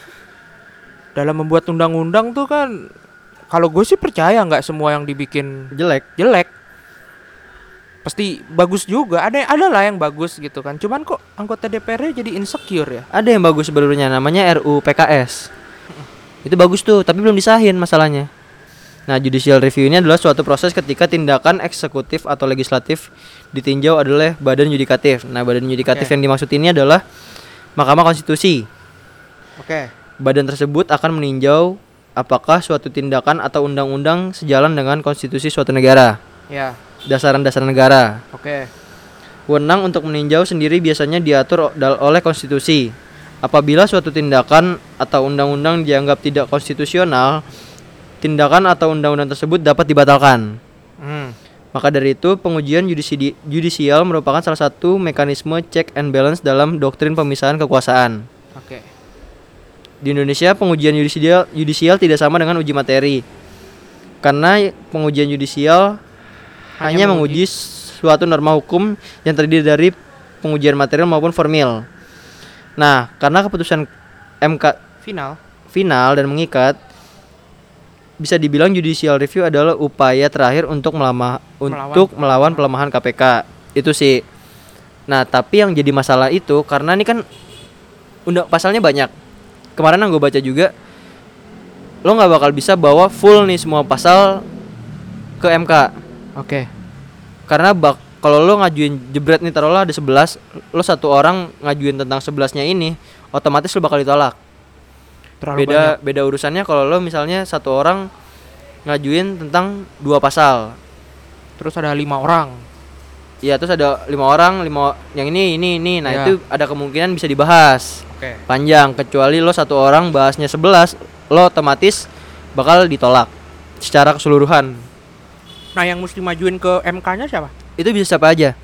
Dalam membuat undang-undang tuh kan kalau gue sih percaya nggak semua yang dibikin Jelek. jelek. Pasti bagus juga. Ada ada lah yang bagus gitu kan. Cuman kok anggota DPR-nya jadi insecure ya? Ada yang bagus sebenarnya namanya RU PKS. Itu bagus tuh, tapi belum disahin masalahnya. Nah, judicial review ini adalah suatu proses ketika tindakan eksekutif atau legislatif ditinjau adalah badan yudikatif. Nah, badan yudikatif Oke. yang dimaksud ini adalah Mahkamah Konstitusi. Oke. Badan tersebut akan meninjau apakah suatu tindakan atau undang-undang sejalan dengan konstitusi suatu negara, Ya. dasaran-dasaran negara. Oke. Wewenang untuk meninjau sendiri biasanya diatur oleh konstitusi. Apabila suatu tindakan atau undang-undang dianggap tidak konstitusional, tindakan atau undang-undang tersebut dapat dibatalkan. Hmm. Maka dari itu, pengujian yudisi- yudisial merupakan salah satu mekanisme check and balance dalam doktrin pemisahan kekuasaan. Oke. Di Indonesia, pengujian yudisial, yudisial tidak sama dengan uji materi. Karena pengujian yudisial hanya, Hanya menguji suatu norma hukum yang terdiri dari pengujian material maupun formil. Nah, karena keputusan MK Final. final dan mengikat, bisa dibilang judicial review adalah upaya terakhir untuk melama, Melawan. untuk melawan pelemahan KPK. Itu sih. Nah, tapi yang jadi masalah itu karena ini kan undang pasalnya banyak. Kemarin yang gue baca juga, lo nggak bakal bisa bawa full nih semua pasal ke MK Oke. karena bak kalau lo ngajuin jebret nih taruhlah ada 11 lo satu orang ngajuin tentang 11 nya ini otomatis lo bakal ditolak Terlalu beda beda urusannya kalau lo misalnya satu orang ngajuin tentang dua pasal banyak. Terus ada lima orang. Iya terus ada lima orang lima yang ini ini ini nah Ya. itu ada kemungkinan bisa dibahas Oke. panjang kecuali lo satu orang bahasnya 11 lo otomatis bakal ditolak secara keseluruhan Nah, yang mesti majuin ke MK-nya siapa? itu bisa siapa aja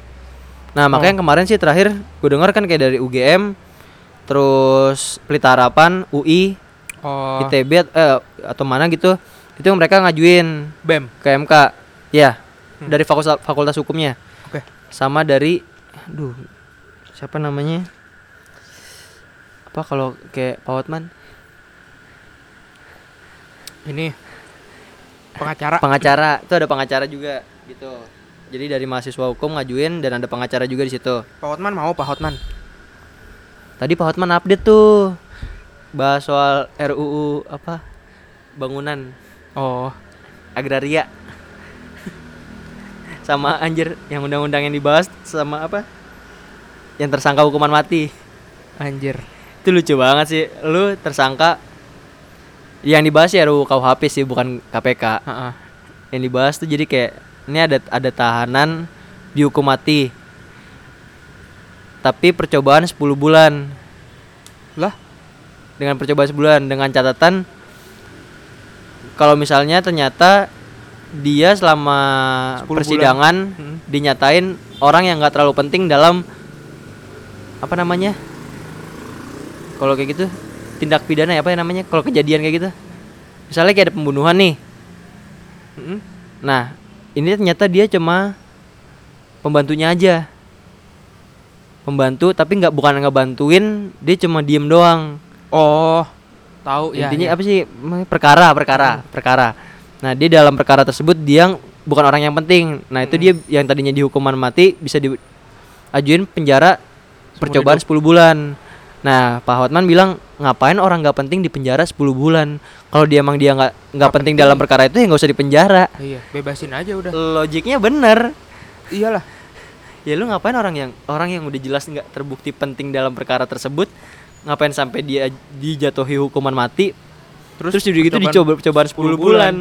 nah makanya Oh. yang kemarin sih terakhir gue dengar kan kayak dari UGM terus Pelita Harapan UI Oh, ITB eh, atau mana gitu itu mereka ngajuin BEM. ke MK ya Hmm. dari fakultas fakultas hukumnya. Sama dari aduh siapa namanya? Apa kalau kayak Pak Hotman? Ini pengacara. pengacara itu ada pengacara juga gitu. Jadi dari mahasiswa hukum ngajuin dan ada pengacara juga di situ. Pak Hotman mau Pak Hotman. tadi Pak Hotman update tuh bahas soal RUU apa bangunan. Oh, agraria sama anjir yang undang-undang yang dibahas sama apa? Yang tersangka hukuman mati. Anjir. itu lucu banget sih. Lu tersangka yang dibahas ya RUU KUHP sih bukan KPK Heeh. yang dibahas tuh jadi kayak ini ada ada tahanan dihukum mati. Tapi percobaan 10 bulan. Lah, dengan percobaan sebulan dengan catatan kalau misalnya ternyata dia selama 10 bulan. persidangan Hmm. dinyatain orang yang nggak terlalu penting dalam apa namanya kalau kayak gitu tindak pidana ya apa ya namanya kalau kejadian kayak gitu misalnya kayak ada pembunuhan nih Mm-mm. nah ini ternyata dia cuma pembantunya aja pembantu tapi nggak bukan ngebantuin dia cuma diem doang Oh, tahu ya. intinya ya. apa sih perkara perkara perkara nah dia dalam perkara tersebut dia bukan orang yang penting nah itu Hmm. dia yang tadinya dihukuman mati bisa diajuin penjara percobaan 10 bulan nah Pak Hotman bilang ngapain orang nggak penting di penjara 10 bulan kalau dia emang dia nggak nggak penting penting. dalam perkara itu ya nggak usah di penjara Iya, bebasin aja udah. logiknya bener Iyalah. ya lu ngapain orang yang orang yang udah jelas nggak terbukti penting dalam perkara tersebut ngapain sampai dia dijatuhi hukuman mati terus, terus udah gitu dicoba percobaan 10 10 bulan. bulan.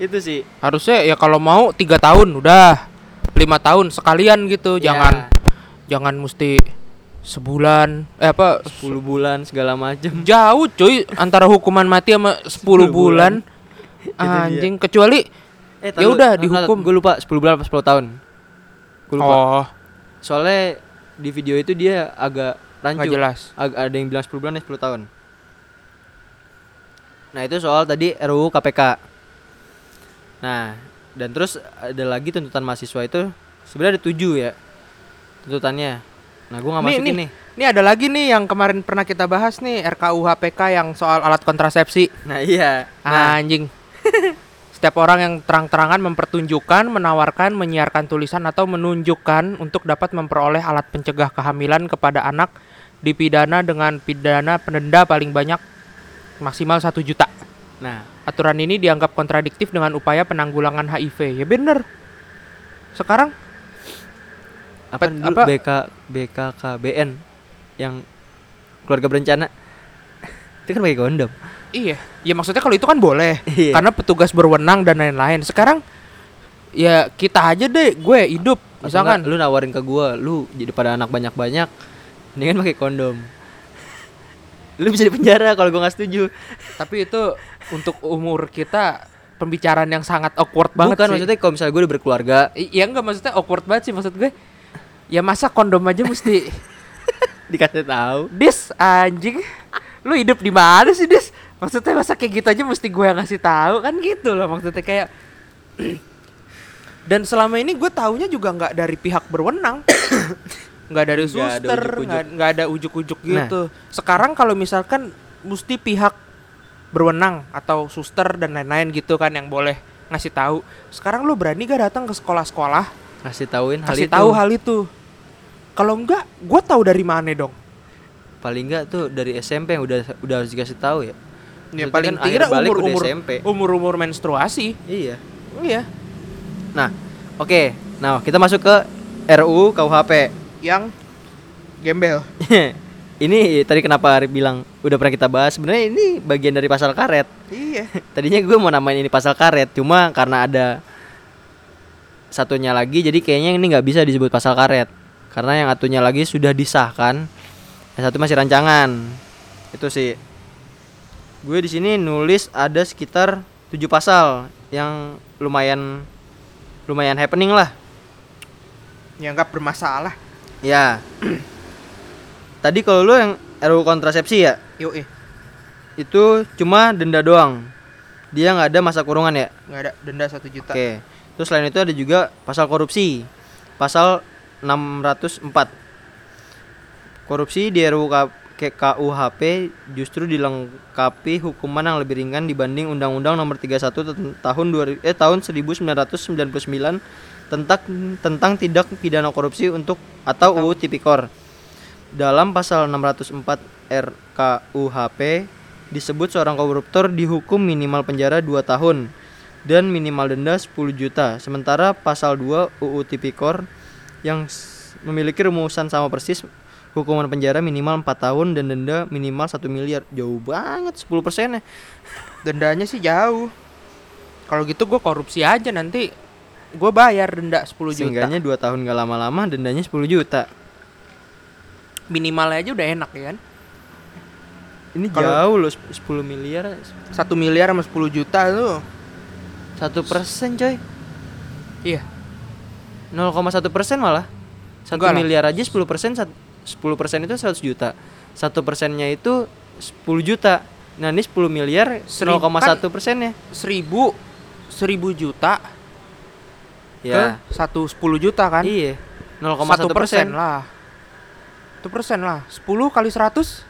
Itu sih Harusnya ya kalau mau tiga tahun udah lima tahun sekalian gitu. Ya. Jangan jangan mesti sebulan. Eh apa? 10 bulan segala macam Jauh cuy antara hukuman mati sama 10 10 bulan. Itu dia. Anjing kecuali eh, Ya udah, dihukum. gue lupa 10 bulan apa 10 tahun gue lupa oh soalnya di video itu dia agak rancu. nggak jelas. Ag- ada yang bilang 10 bulan ya 10 tahun. Nah, itu soal tadi RUU KPK. Nah, dan terus ada lagi tuntutan mahasiswa itu sebenarnya ada tujuh ya tuntutannya. Nah, gua nggak masukin nih. nih. Ini ada lagi nih yang kemarin pernah kita bahas nih RKUHPK yang soal alat kontrasepsi. Nah, iya. Nah, Anjing. Setiap orang yang terang-terangan mempertunjukkan, menawarkan, menyiarkan tulisan atau menunjukkan untuk dapat memperoleh alat pencegah kehamilan kepada anak dipidana dengan pidana penenda paling banyak maksimal 1 juta. nah, Aturan ini dianggap kontradiktif dengan upaya penanggulangan HIV. Ya bener. Sekarang apa, Pet- dulu apa? BK BKKBN yang keluarga berencana itu kan pakai kondom. iya, ya maksudnya kalau itu kan boleh. Iya. Karena petugas berwenang dan lain-lain. Sekarang ya kita aja deh, gue hidup misalkan enggak, lu nawarin ke gua, lu jadi pada anak banyak-banyak, mendingan pakai kondom. Lu bisa di penjara kalau gua nggak setuju. Tapi itu untuk umur kita pembicaraan yang sangat awkward banget Bukan sih. maksudnya kalau misalnya gue udah berkeluarga, I- Iya enggak maksudnya awkward banget sih maksud gue. Ya masa kondom aja mesti dikasih tahu. Dis anjing. Lu hidup di mana sih, Dis? Maksudnya masa kayak gitu aja mesti gue yang ngasih tahu kan gitu loh maksudnya kayak Dan selama ini gue taunya juga nggak dari pihak berwenang. nggak dari suster, ujuk-ujuk. nggak ada ujuk-ujuk Nah. gitu. Sekarang kalau misalkan mesti pihak berwenang atau suster dan lain-lain gitu kan yang boleh ngasih tahu. Sekarang lu berani gak datang ke sekolah-sekolah Kasih tauin hal kasih itu. tahu hal itu? Kalau enggak, gue tahu dari mana dong? Paling enggak tuh dari SMP yang udah udah harus dikasih tahu ya. Ya Maksudnya paling kan tidak umur umur SMP. umur umur menstruasi. Iya. Iya. Nah, oke. Nah, kita masuk ke RUU KUHP. Yang gembel. ini tadi kenapa bilang udah pernah kita bahas sebenarnya ini bagian dari pasal karet Iya. tadinya gue mau namain ini pasal karet cuma karena ada satunya lagi jadi kayaknya ini nggak bisa disebut pasal karet karena yang satunya lagi sudah disahkan yang satu masih rancangan itu sih gue di sini nulis ada sekitar tujuh pasal yang lumayan lumayan happening lah Yang nggak bermasalah. Ya. Tadi kalau lu yang RUU kontrasepsi ya? Eh. itu cuma denda doang. Dia nggak ada masa kurungan ya? Nggak ada denda satu juta. oke. Terus selain itu ada juga pasal korupsi. Pasal 604 korupsi di RUU KUHP justru dilengkapi hukuman yang lebih ringan dibanding Undang-Undang Nomor 31 ten- tahun 2000 eh tahun 1999 tentang tentang tindak pidana korupsi untuk atau UU Tipikor. Dalam pasal 604 RKUHP disebut seorang koruptor dihukum minimal penjara 2 tahun dan minimal denda 10 juta. Sementara pasal 2 UU Tipikor yang memiliki rumusan sama persis hukuman penjara minimal 4 tahun dan denda minimal 1 miliar. Jauh banget 10 persennya. Dendanya sih jauh. Kalau gitu gue korupsi aja nanti gue bayar denda 10 juta. Seenggaknya 2 tahun gak lama-lama dendanya 10 juta. Minimalnya aja udah enak ya kan. Ini Kalau- jauh loh 10 miliar Satu miliar sama 10 juta tuh. satu persen coy Iya. 0,1 persen malah satu Enggak lah. miliar aja 10 persen 10 persen itu 100 juta satu persennya itu 10 juta nah ini 10 miliar Seribu- 0,1 persennya Seribu seribu juta ya ke satu sepuluh juta kan? iya. Satu 0,1 persen persen. Lah. Satu persen lah. 10 kali 100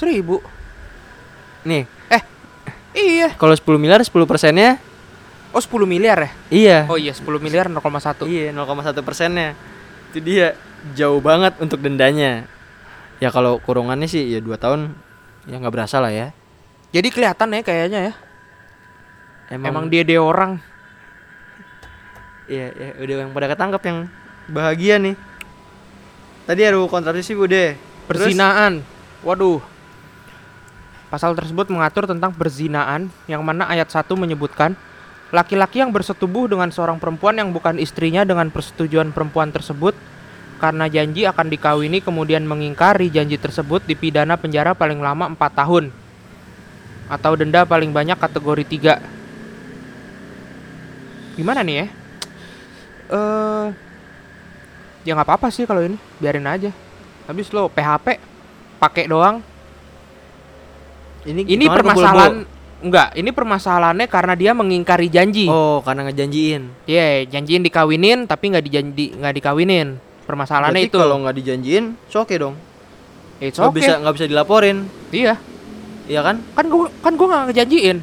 seribu. nih. Iya. kalau 10 miliar 10 persennya? Oh 10 miliar ya? iya. Oh iya 10 miliar 0,1 iya 0,1 persennya. Itu dia. Jauh banget untuk dendanya. Ya kalau kurungannya sih ya dua tahun ya nggak berasa lah ya. Jadi kelihatan ya kayaknya ya. Emang, Emang dia dia orang Iya, ya, udah yang pada ketangkep yang bahagia nih. Tadi RUU kontrasepsi udah. Perzinaan Waduh Pasal tersebut mengatur tentang perzinaan Yang mana ayat 1 menyebutkan Laki-laki yang bersetubuh dengan seorang perempuan yang bukan istrinya dengan persetujuan perempuan tersebut karena janji akan dikawini kemudian mengingkari janji tersebut dipidana penjara paling lama 4 tahun atau denda paling banyak kategori 3. Gimana nih ya? Eh ya nggak apa-apa sih kalau ini, biarin aja. Habis lo PHP pakai doang. Ini Ini permasalahan enggak, ini permasalahannya karena dia mengingkari janji. Oh, karena ngejanjiin. Iya, janjiin dikawinin tapi nggak dijanji nggak dikawinin. Permasalahannya Berarti itu. kalau nggak dijanjiin, oke dong. It's okay. bisa nggak bisa dilaporin. Iya, Iya kan? kan gua kan gua nggak ngejanjiin.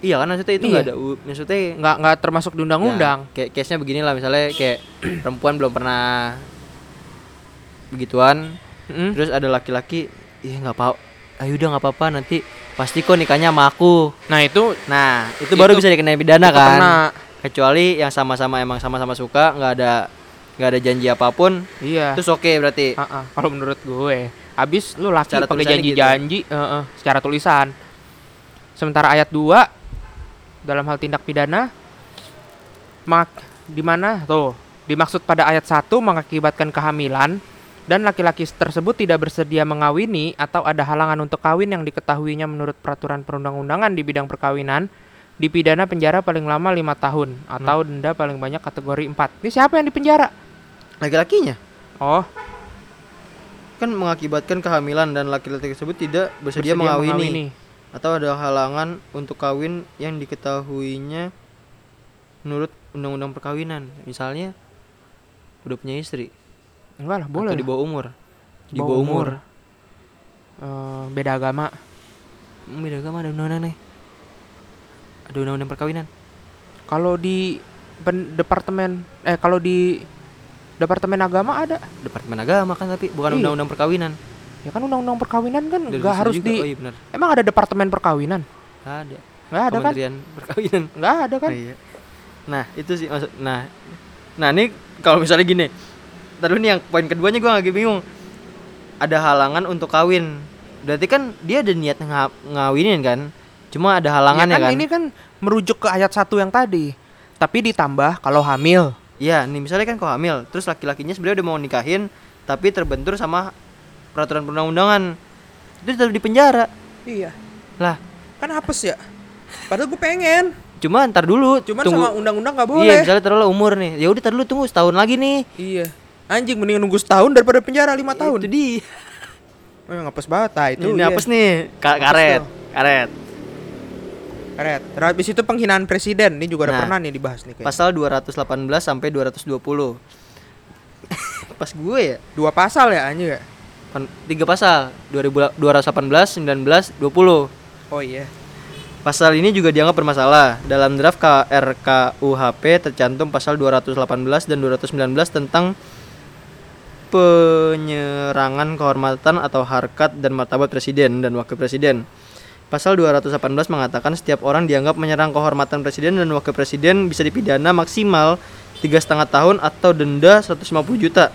Iya kan maksudnya itu Iya. nggak ada u- maksudnya Nggak nggak termasuk di undang-undang. Ya, kayak case-nya begini lah misalnya kayak perempuan belum pernah begituan, Mm. terus ada laki-laki, ih nggak apa, ayo udah nggak apa-apa nanti pasti kok nikahnya sama aku. Nah, itu Nah itu, baru Itu- bisa dikenai pidana kan? kena. Kecuali yang sama-sama emang sama-sama suka, nggak ada nggak ada janji apa pun, Iya. terus oke berarti. Ah, ah, kalau menurut gue, habis lu laki pakai janji-janji, eh, eh, secara tulisan. Sementara ayat 2 dalam hal tindak pidana mak di mana tuh dimaksud pada ayat 1 mengakibatkan kehamilan dan laki-laki tersebut tidak bersedia mengawini atau ada halangan untuk kawin yang diketahuinya menurut peraturan perundang-undangan di bidang perkawinan dipidana penjara paling lama lima tahun atau denda paling banyak kategori 4. Ini siapa yang dipenjara? Laki-lakinya Oh, kan mengakibatkan kehamilan dan laki-laki tersebut tidak bersedia, bersedia mengawini. Atau ada halangan untuk kawin yang diketahuinya menurut undang-undang perkawinan misalnya udah punya istri Enggak lah, boleh. atau di bawah umur di Bawah bawah umur, Eh, beda agama. Hmm, beda agama ada undang-undang nih ada undang-undang perkawinan Kalau di pen- departemen eh kalau di departemen agama ada. departemen agama kan tapi bukan Iya. undang-undang perkawinan Ya kan undang-undang perkawinan kan nggak harus juga. di oh iya benar Emang ada departemen perkawinan? Nggak ada Nggak ada kan? kementerian perkawinan Nggak ada kan? Oh, iya. nah itu sih maksud nah nah ini kalau misalnya gini Tadi nih yang poin keduanya gue lagi bingung ada halangan untuk kawin berarti kan dia ada niat nga- ngawinin kan cuma ada halangannya Ya kan, Ini kan merujuk ke ayat satu yang tadi. Tapi ditambah kalau hamil. Iya, nih misalnya kan kau hamil, terus laki-lakinya sebenarnya udah mau nikahin, tapi terbentur sama peraturan perundang-undangan, itu tetap di penjara. Iya. Lah, Kan hapus ya. Padahal gue pengen. cuma ntar dulu, Cuman tunggu. sama undang-undang nggak Iya, boleh. misalnya taruhlah umur nih, ya udah ntar dulu tunggu setahun lagi nih. Iya. Anjing mending nunggu setahun daripada penjara lima tahun. Itu di. Oh, ngapus banget ah, itu. ini iya. apes nih, Ka- karet, karet. Karet. Terus habis itu penghinaan presiden. Ini juga Nah, pernah nih dibahas nih kayaknya. Pasal 218 sampai 220. Pas gue ya, Dua pasal ya anjing ya? Tiga pasal, 2000 218, 19, 20. Oh iya. Pasal ini juga dianggap bermasalah. Dalam draft KRKUHP tercantum pasal 218 dan 219 tentang penyerangan kehormatan atau harkat dan martabat presiden dan wakil presiden. Pasal 218 mengatakan setiap orang dianggap menyerang kehormatan presiden dan wakil presiden bisa dipidana maksimal tiga setengah tahun atau denda 150 juta.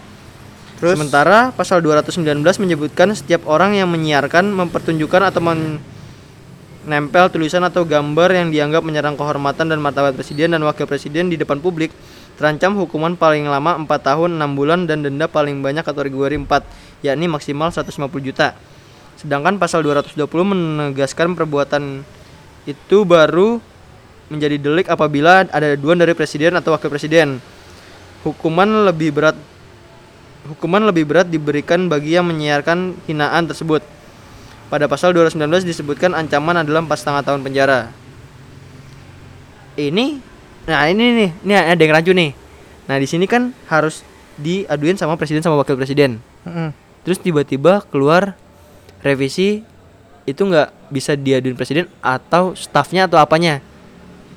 Terus Sementara pasal 219 menyebutkan setiap orang yang menyiarkan, mempertunjukkan atau menempel tulisan atau gambar yang dianggap menyerang kehormatan dan martabat presiden dan wakil presiden di depan publik terancam hukuman paling lama 4 tahun 6 bulan dan denda paling banyak kategori 4 yakni maksimal 150 juta. Sedangkan pasal 220 menegaskan perbuatan itu baru menjadi delik apabila ada aduan dari presiden atau wakil presiden. Hukuman lebih berat hukuman lebih berat diberikan bagi yang menyiarkan hinaan tersebut. Pada pasal 219 disebutkan ancaman adalah 4,5 tahun penjara. Ini nah ini nih, ini ada yang rancu nih. Nah, di sini kan harus diaduin sama presiden sama wakil presiden. Mm-mm. Terus tiba-tiba keluar revisi itu nggak bisa diaduin presiden atau stafnya atau apanya.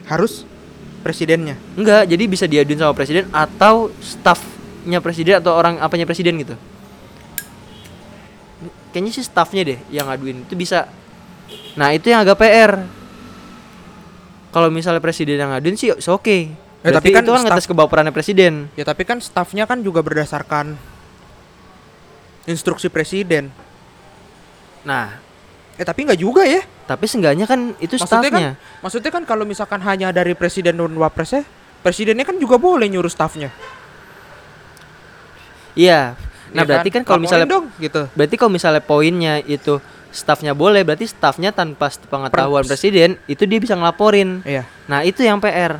harus presidennya. Enggak, jadi bisa diaduin sama presiden atau stafnya presiden atau orang apanya presiden gitu. Kayaknya sih stafnya deh yang ngaduin itu bisa. Nah itu yang agak PR. Kalau misalnya presiden yang ngaduin sih oke. Okay. Ya, tapi kan itu kan staf- atas kebaperannya presiden. Ya tapi kan stafnya kan juga berdasarkan instruksi presiden. Nah, Eh tapi nggak juga ya. tapi seenggaknya kan itu Maksudnya kan, stafnya. maksudnya kan kalau misalkan hanya dari presiden dan wapresnya, presidennya kan juga boleh nyuruh stafnya. Iya. Nah, Ya berarti kan, kalau Laporin misalnya dong gitu. berarti kalau misalnya poinnya itu stafnya boleh, berarti stafnya tanpa pengetahuan Per- presiden itu dia bisa ngelaporin. Iya. Nah itu yang PR,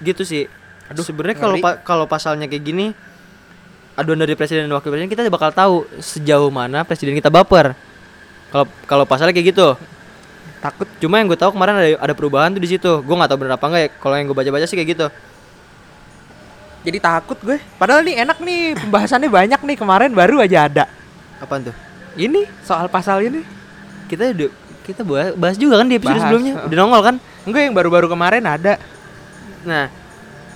gitu sih. Aduh, sebenarnya kalau pa- kalau pasalnya kayak gini, aduan dari presiden dan wakil presiden kita bakal tahu sejauh mana presiden kita baper. Kalau kalau pasalnya kayak gitu. Takut Cuma yang gue tahu kemarin ada ada perubahan tuh di situ. Gue nggak tahu bener apa enggak ya. Kalau yang gue baca-baca sih kayak gitu. Jadi takut gue. Padahal nih enak nih pembahasannya banyak nih kemarin baru aja ada. Apaan tuh? Ini soal pasal ini. Kita udah kita bahas, juga kan di episode Bahas, sebelumnya. Udah nongol kan? Enggak yang baru-baru kemarin ada. Nah,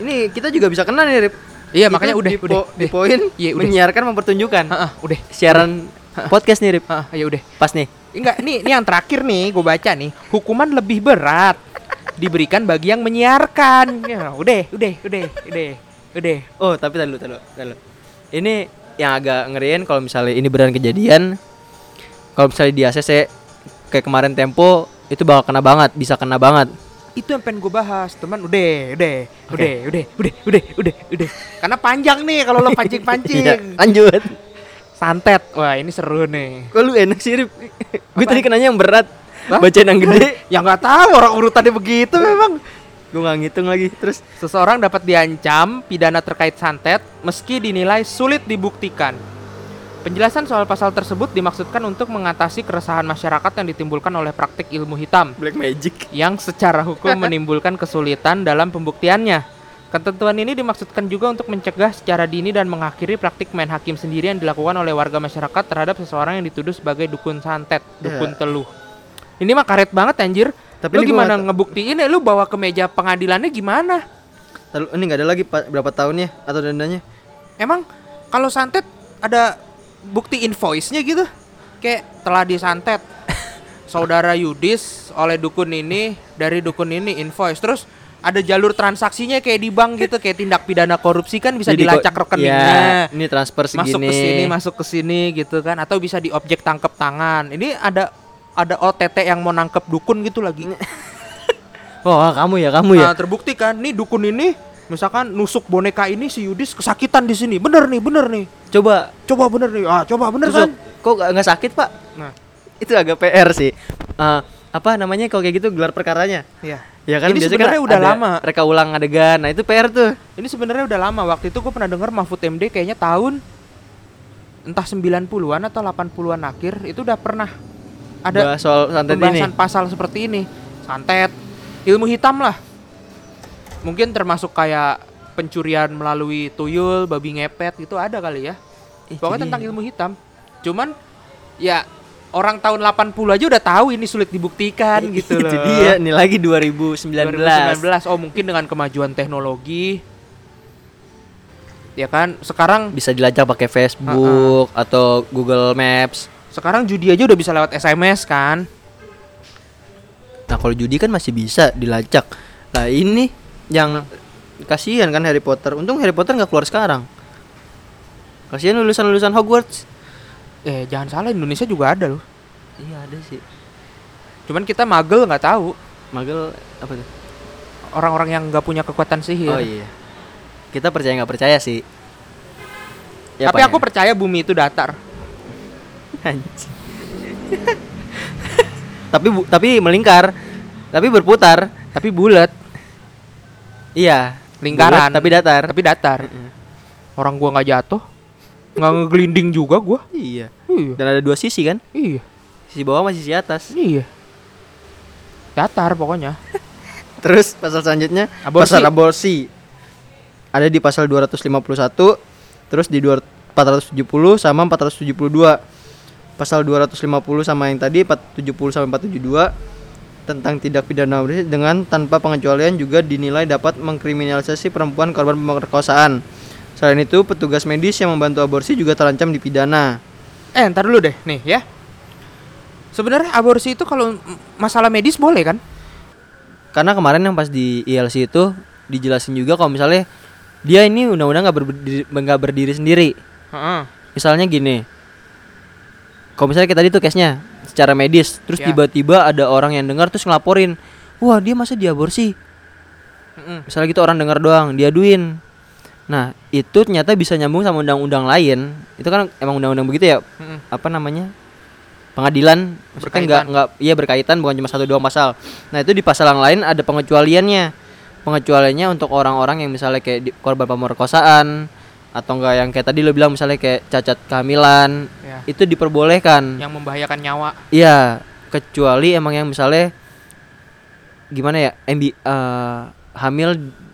ini kita juga bisa kena nih, Rip. Iya Itu makanya udah di, udah. po- di poin Iya, udah. menyiarkan mempertunjukkan. Heeh, udah. Siaran podcast nih, Rip. Heeh, ya udah. Pas nih. Enggak, nih, ini yang terakhir nih, gue baca nih. Hukuman lebih berat diberikan bagi yang menyiarkan. Ya, udah, udah, udah, udah, udah. Oh, tapi tadi dulu, tadi dulu. Ini yang agak ngeriin kalau misalnya ini beneran kejadian. Kalau misalnya di ACC kayak kemarin Tempo itu bakal kena banget, bisa kena banget. Itu yang pengen gue bahas, teman. Udah, udah, Oke. udah, udah, udah, udah, udah, udah. Karena panjang nih kalau lo Iya, pancing-pancing. lanjut. Santet. Wah, ini seru nih. Kok lu enak sih, Rip? Gue tadi kenanya yang berat. Hah? Bacain yang gede. Ya nggak tahu orang urutannya begitu memang. Gue nggak ngitung lagi. Terus Seseorang dapat diancam pidana terkait santet meski dinilai sulit dibuktikan. Penjelasan soal pasal tersebut dimaksudkan untuk mengatasi keresahan masyarakat yang ditimbulkan oleh praktik ilmu hitam Black Magic. yang secara hukum menimbulkan kesulitan dalam pembuktiannya. Ketentuan ini dimaksudkan juga untuk mencegah secara dini dan mengakhiri praktik main hakim sendiri yang dilakukan oleh warga masyarakat terhadap seseorang yang dituduh sebagai dukun santet, dukun Ya. teluh. Ini mah karet banget anjir. Tapi lu gua gimana nggak- ngebuktiin ya? Lu bawa ke meja pengadilannya gimana? Lalu ini nggak ada lagi pa- berapa tahunnya atau dendanya? Emang kalau santet ada bukti invoice-nya gitu? Kayak telah disantet. Saudara Yudis oleh dukun ini dari dukun ini invoice. Terus ada jalur transaksinya kayak di bank gitu, kayak tindak pidana korupsi kan bisa Jadi dilacak rekeningnya. Ya, ini transfer segini. masuk ke sini, masuk ke sini gitu kan atau bisa di objek tangkep tangan. Ini ada ada OTT yang mau nangkep dukun gitu lagi. Oh, ah, kamu ya, kamu ya. Nah, terbukti kan nih dukun ini misalkan nusuk boneka ini si Yudis kesakitan di sini. Bener nih, bener nih. Coba Coba bener nih. Ah, coba bener tusuk. kan? Kok nggak nggak sakit, Pak? Nah, Itu agak PR sih. Eh, apa namanya kalau kayak gitu gelar perkaranya? iya. Ya kan Ini biasanya sebenarnya kan udah ada lama. Reka ulang adegan. Nah, itu PR tuh. Ini sebenarnya udah lama. Waktu itu gue pernah denger Mahfud MD kayaknya tahun entah 90-an atau 80-an akhir itu udah pernah ada Bahas soal santet ini. pasal seperti ini. Santet, ilmu hitam lah. Mungkin termasuk kayak pencurian melalui tuyul, babi ngepet itu ada kali ya. Ih, Pokoknya jadi- tentang ilmu hitam. Cuman ya orang tahun 80 aja udah tahu ini sulit dibuktikan gitu loh. Itu dia nih lagi 2019. 2019. Oh, mungkin dengan kemajuan teknologi ya kan sekarang Bisa dilacak pakai Facebook atau Google Maps. Sekarang judi aja udah bisa lewat SMS kan Nah, kalau judi kan masih bisa dilacak. Nah, ini yang kasihan kan Harry Potter. Untung Harry Potter nggak keluar sekarang. Kasihan lulusan-lulusan Hogwarts. eh jangan salah Indonesia juga ada loh Iya, ada sih. cuman kita magel nggak tahu Magel apa tuh? orang-orang yang nggak punya kekuatan sihir Oh iya. Kita percaya nggak percaya sih. Ya, tapi Pak, aku ya? percaya bumi itu datar. Tapi bu- tapi melingkar, tapi berputar. tapi bulat Iya. lingkaran bulat tapi datar. tapi datar orang gua nggak jatuh nggak ngegelinding juga gua Iya. iya Dan ada dua sisi kan? iya Sisi bawah masih sisi atas. iya datar pokoknya Terus pasal selanjutnya Aborsi. pasal aborsi. Ada di pasal 251, terus di 200 470 sama 472. Pasal 250 sama yang tadi 470 sampai 472 tentang tindak pidana dengan tanpa pengecualian juga dinilai dapat mengkriminalisasi perempuan korban pemerkosaan. Selain itu, petugas medis yang membantu aborsi juga terancam dipidana. eh ntar dulu deh nih ya sebenarnya aborsi itu kalau masalah medis boleh kan Karena kemarin yang pas di ILC itu dijelasin juga kalau misalnya dia ini undang-undang nggak berdiri, nggak berdiri sendiri. Heeh. Misalnya gini, kalau misalnya kita tadi tuh case-nya secara medis, terus Ya. tiba-tiba ada orang yang dengar terus ngelaporin, wah dia masa diaborsi. Mm-mm. Misalnya gitu orang dengar doang, diaduin. Nah itu ternyata bisa nyambung sama undang-undang lain. Itu kan emang undang-undang begitu ya? Mm-mm. Apa namanya? Pengadilan Maksudnya Berkaitan. nggak nggak iya berkaitan bukan cuma satu dua pasal. Nah itu di pasal yang lain ada pengecualiannya. Pengecualiannya untuk orang-orang yang misalnya kayak di, korban pemerkosaan atau enggak yang kayak tadi lo bilang misalnya kayak cacat kehamilan Ya. itu diperbolehkan. Yang membahayakan nyawa. Iya, kecuali emang yang misalnya gimana ya, MB eh, hamil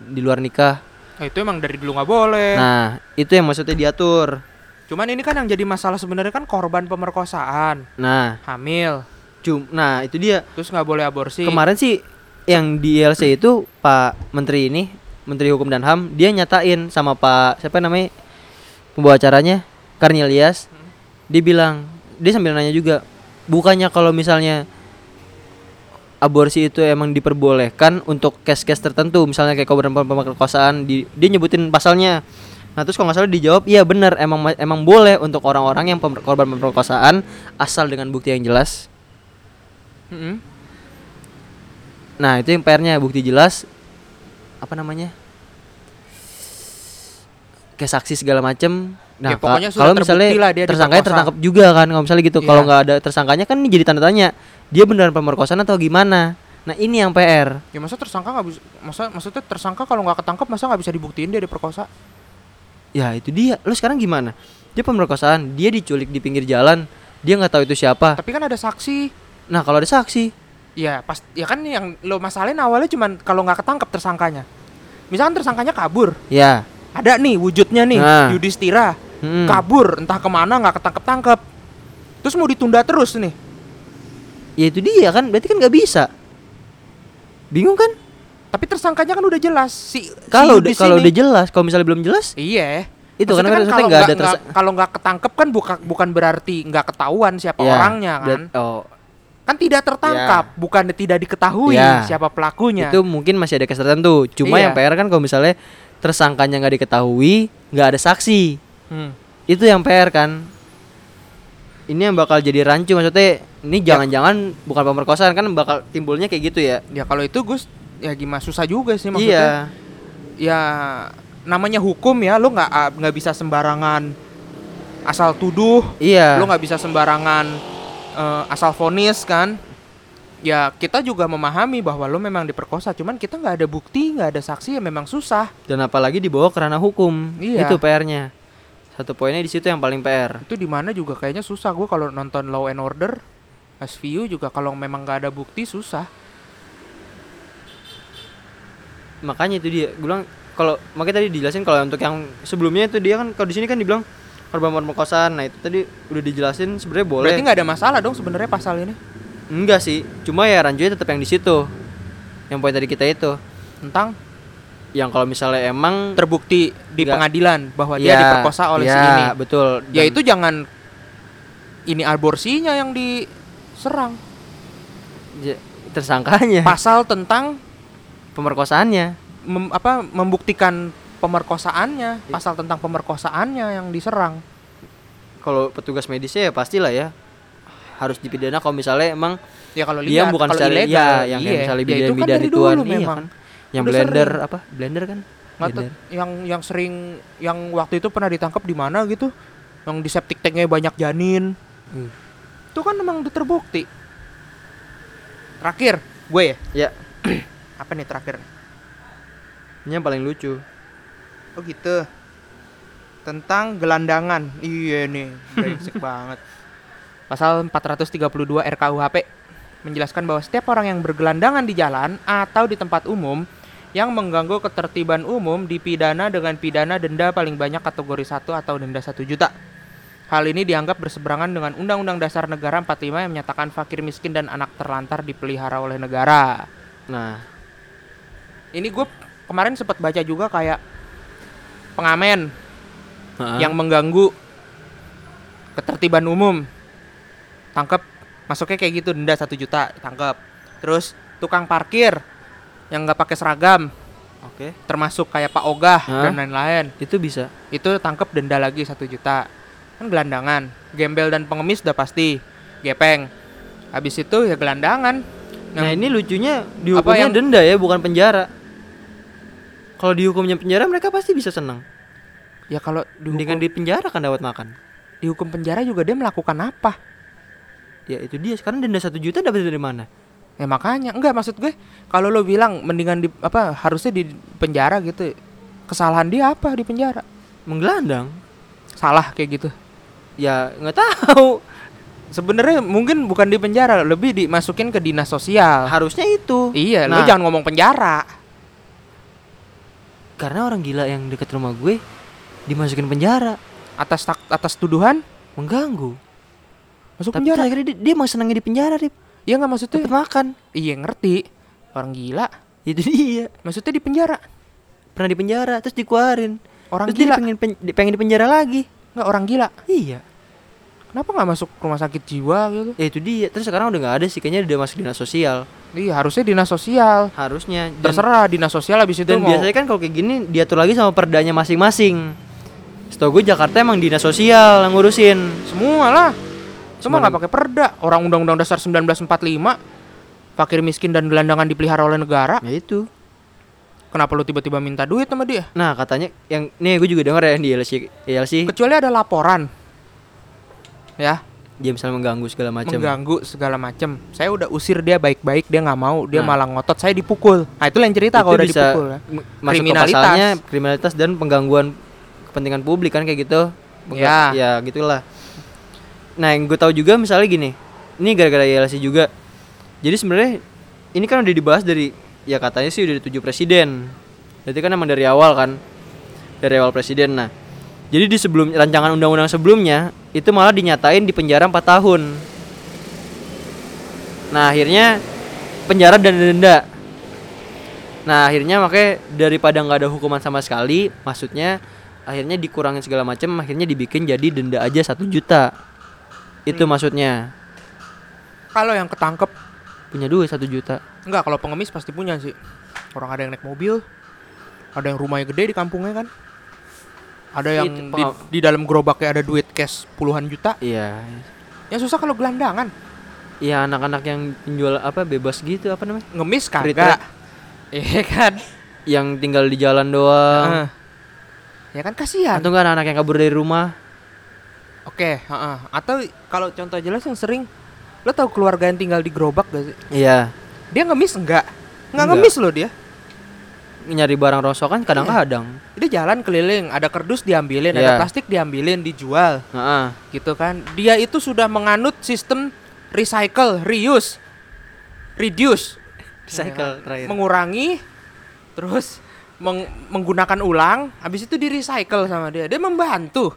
di luar nikah. Nah, itu emang dari dulu nggak boleh. Nah, itu yang maksudnya diatur. Cuman ini kan yang jadi masalah sebenarnya kan korban pemerkosaan, Nah, hamil, cum nah itu dia. terus nggak boleh aborsi. Kemarin sih yang di ILC itu Pak Menteri ini, Menteri Hukum dan HAM, dia nyatain sama Pak siapa namanya pembawa acaranya, Karni Ilyas. Dia bilang, dia sambil nanya juga, bukannya kalau misalnya aborsi itu emang diperbolehkan untuk case-case tertentu, misalnya kayak korban pemerkosaan, di, dia nyebutin pasalnya. Nah terus kalau nggak salah dijawab, iya benar, emang ma- emang boleh untuk orang-orang yang pemer- korban pemerkosaan asal dengan bukti yang jelas. Mm-mm. Nah itu yang PR-nya bukti jelas apa namanya kayak saksi segala macem. Nah Ya, pokoknya kalau misalnya lah dia tersangkanya tertangkap juga kan kalau misalnya gitu. Kalau Iya. nggak ada tersangkanya kan ini jadi tanda tanya dia beneran pemerkosaan atau gimana. Nah ini yang PR. Ya masa tersangka nggak bisa, masa maksudnya tersangka kalau nggak ketangkep masa nggak bisa dibuktiin dia diperkosa? Ya itu dia. Lu sekarang gimana? Dia pemerkosaan, dia diculik di pinggir jalan, dia nggak tahu itu siapa. Tapi kan ada saksi. Nah kalau ada saksi, Ya pas, ya kan yang lo masalahin awalnya cuman kalau nggak ketangkep tersangkanya. Misalkan tersangkanya kabur, ya. Ada nih wujudnya nih, Nah. Yudhistira Hmm. kabur entah ke mana nggak ketangkep tangkep. Terus mau ditunda terus nih. Ya itu dia kan, berarti kan nggak bisa. Bingung kan? Tapi tersangkanya kan udah jelas si si Kalau Yudhis kalau udah jelas, kalau misalnya belum jelas, Iya. Itu Maksudnya kan kalau nggak ada tersa- kalau nggak ketangkep kan bukan bukan berarti nggak ketahuan siapa ya, orangnya kan. berat- oh, Kan tidak tertangkap, bukan tidak diketahui Ya. siapa pelakunya. itu mungkin masih ada case tertentu. Cuma Iya. yang PR kan kalau misalnya tersangkanya nggak diketahui, nggak ada saksi. Hmm. Itu yang PR kan. Ini yang bakal jadi rancu maksudnya ini Ya. jangan-jangan bukan pemerkosaan kan bakal timbulnya kayak gitu ya. Ya kalau itu Gus ya gimana susah juga sih maksudnya. Iya. Ya namanya hukum ya, lo nggak ah, nggak bisa sembarangan asal tuduh, Iya. lo nggak bisa sembarangan eh, asal vonis kan. Ya kita juga memahami bahwa lo memang diperkosa, cuman kita nggak ada bukti, nggak ada saksi ya memang susah. Dan apalagi dibawa ke ranah hukum. Iya. Itu PR-nya. Satu poinnya di situ yang paling PR. Itu di mana juga kayaknya susah gue kalau nonton Law and Order, SVU juga kalau memang nggak ada bukti susah. Makanya itu dia. Gue bilang kalau makanya tadi dijelasin kalau untuk yang sebelumnya itu dia kan kalau di sini kan dibilang korban pemerkosaan. Nah, itu tadi udah dijelasin sebenarnya boleh. Berarti nggak ada masalah dong sebenarnya pasal ini Enggak sih. Cuma ya rancunya tetap yang di situ. Yang poin tadi kita itu. tentang Yang kalau misalnya emang terbukti di Nggak. pengadilan bahwa dia Ya, diperkosa oleh ya, si ini. betul. Ya Dan- itu jangan ini aborsinya yang diserang. ya, tersangkanya Pasal tentang pemerkosaannya. mem- apa membuktikan pemerkosaannya, pasal tentang pemerkosaannya yang diserang. Kalau petugas medisnya ya pastilah ya harus dipidana kalau misalnya emang Ya kalau dia bukan kalau secara ilegal, ya, yang iya. misalnya Ya, itu bidan kan bidan dulu iya memang. kan. Yang Udah blender sering. apa? Blender kan? Nggak Blender. yang yang sering yang waktu itu pernah ditangkap di mana gitu? Yang di septic tanknya banyak janin. Hmm. Itu kan memang udah terbukti. Terakhir, gue ya. Ya, Apa nih terakhir? ini yang paling lucu. Oh gitu. Tentang gelandangan. Iya nih, brengsek banget. Pasal 432 RKUHP menjelaskan bahwa setiap orang yang bergelandangan di jalan atau di tempat umum yang mengganggu ketertiban umum dipidana dengan pidana denda paling banyak kategori 1 atau denda 1 juta. Hal ini dianggap berseberangan dengan Undang-Undang Dasar Negara 45 yang menyatakan fakir miskin dan anak terlantar dipelihara oleh negara. Nah, Ini gue kemarin sempat baca juga kayak pengamen heeh. yang mengganggu ketertiban umum tangkap masuknya kayak gitu denda satu juta tangkap terus tukang parkir yang nggak pakai seragam oke, termasuk kayak Pak Ogah Hah? dan lain-lain itu bisa. itu tangkap denda lagi satu juta kan gelandangan gembel dan pengemis udah pasti gepeng habis itu ya gelandangan Nah, Yang- ini lucunya dihukumnya yang- denda ya, bukan penjara. Kalau dihukumnya penjara mereka pasti bisa senang. ya kalau dihukum, di penjara kan dapat makan. dihukum penjara juga dia melakukan apa Ya itu dia. Sekarang denda satu juta dapat dari mana? Ya makanya enggak maksud gue kalau lo bilang mendingan di apa harusnya di penjara gitu. Kesalahan dia apa di penjara? Menggelandang. Salah kayak gitu. Ya nggak tahu. Sebenarnya mungkin bukan di penjara, lebih dimasukin ke dinas sosial. Harusnya itu. Iya, lu Nah. jangan ngomong penjara. Karena orang gila yang deket rumah gue dimasukin penjara, Atas atas tuduhan mengganggu. Masuk Tapi penjara. akhirnya dia, dia emang senangnya di penjara, Rip. Iya nggak maksudnya? Dapat makan. Iya ngerti. Orang gila. Itu dia. Maksudnya di penjara. Pernah di penjara terus dikeluarin. Orang terus dia gila. pengen pen- di- pengen di penjara lagi. Nggak orang gila. Iya. Kenapa nggak masuk rumah sakit jiwa gitu? Ya itu dia. Terus sekarang udah nggak ada sih kayaknya udah masuk dinas sosial. Iya harusnya dinas sosial. Harusnya. Dan, Terserah dinas sosial habis itu dan mau biasanya kan kalau kayak gini diatur lagi sama perdanya masing-masing. Setahu gue Jakarta emang dinas sosial yang ngurusin. semua lah. Cuma nggak pakai perda. Orang Undang-Undang Dasar 1945 fakir miskin dan gelandangan dipelihara oleh negara. Ya itu. Kenapa lu tiba-tiba minta duit sama dia? Nah katanya yang nih gue juga denger ya di ILC, ILC Kecuali ada laporan. Ya, dia misalnya mengganggu segala macam. mengganggu segala macam. Saya udah usir dia baik-baik, dia nggak mau, dia Nah. malah ngotot, saya dipukul. Nah, itu lain cerita kalau udah bisa dipukul ya. masuk Kriminalitas. ke pasalnya kriminalitas dan penggangguan kepentingan publik kan kayak gitu. Pengga- Ya. Ya gitulah. Nah yang gue tahu juga misalnya gini, ini gara-gara ILC juga. Jadi sebenarnya ini kan udah dibahas dari ya katanya sih udah tujuh presiden. Berarti kan emang dari awal kan, dari awal presiden. Nah, jadi di sebelum rancangan undang-undang sebelumnya itu malah dinyatain di penjara 4 tahun. Nah akhirnya penjara dan denda. Nah akhirnya makanya daripada nggak ada hukuman sama sekali, maksudnya akhirnya dikurangin segala macam, akhirnya dibikin jadi denda aja satu juta. Itu maksudnya Kalau yang ketangkep punya duit satu juta. enggak kalau pengemis pasti punya sih. Orang ada yang naik mobil, ada yang rumahnya gede di kampungnya kan. Ada yang Itu di, di dalam gerobaknya ada duit cash puluhan juta. Iya. Yang susah kalau gelandangan. Iya anak-anak yang penjual apa bebas gitu apa namanya? Ngemis kagak. Iya kan? Yang tinggal di jalan doang. Heeh. Ya kan kasihan. Atau enggak anak-anak yang kabur dari rumah? Oke, heeh. Atau kalau contoh jelas yang sering lo tahu keluarga yang tinggal di gerobak gak sih? Iya. Dia ngemis enggak? Enggak Enggak. ngemis loh dia. Nyari barang rosokan kadang-kadang. Dia jalan keliling, ada kardus diambilin, Iya. ada plastik diambilin, dijual, Heeh. gitu kan. Dia itu sudah menganut sistem recycle, reuse, reduce, Recycle terakhir. mengurangi, terus meng- menggunakan ulang, habis itu di recycle sama dia. Dia membantu.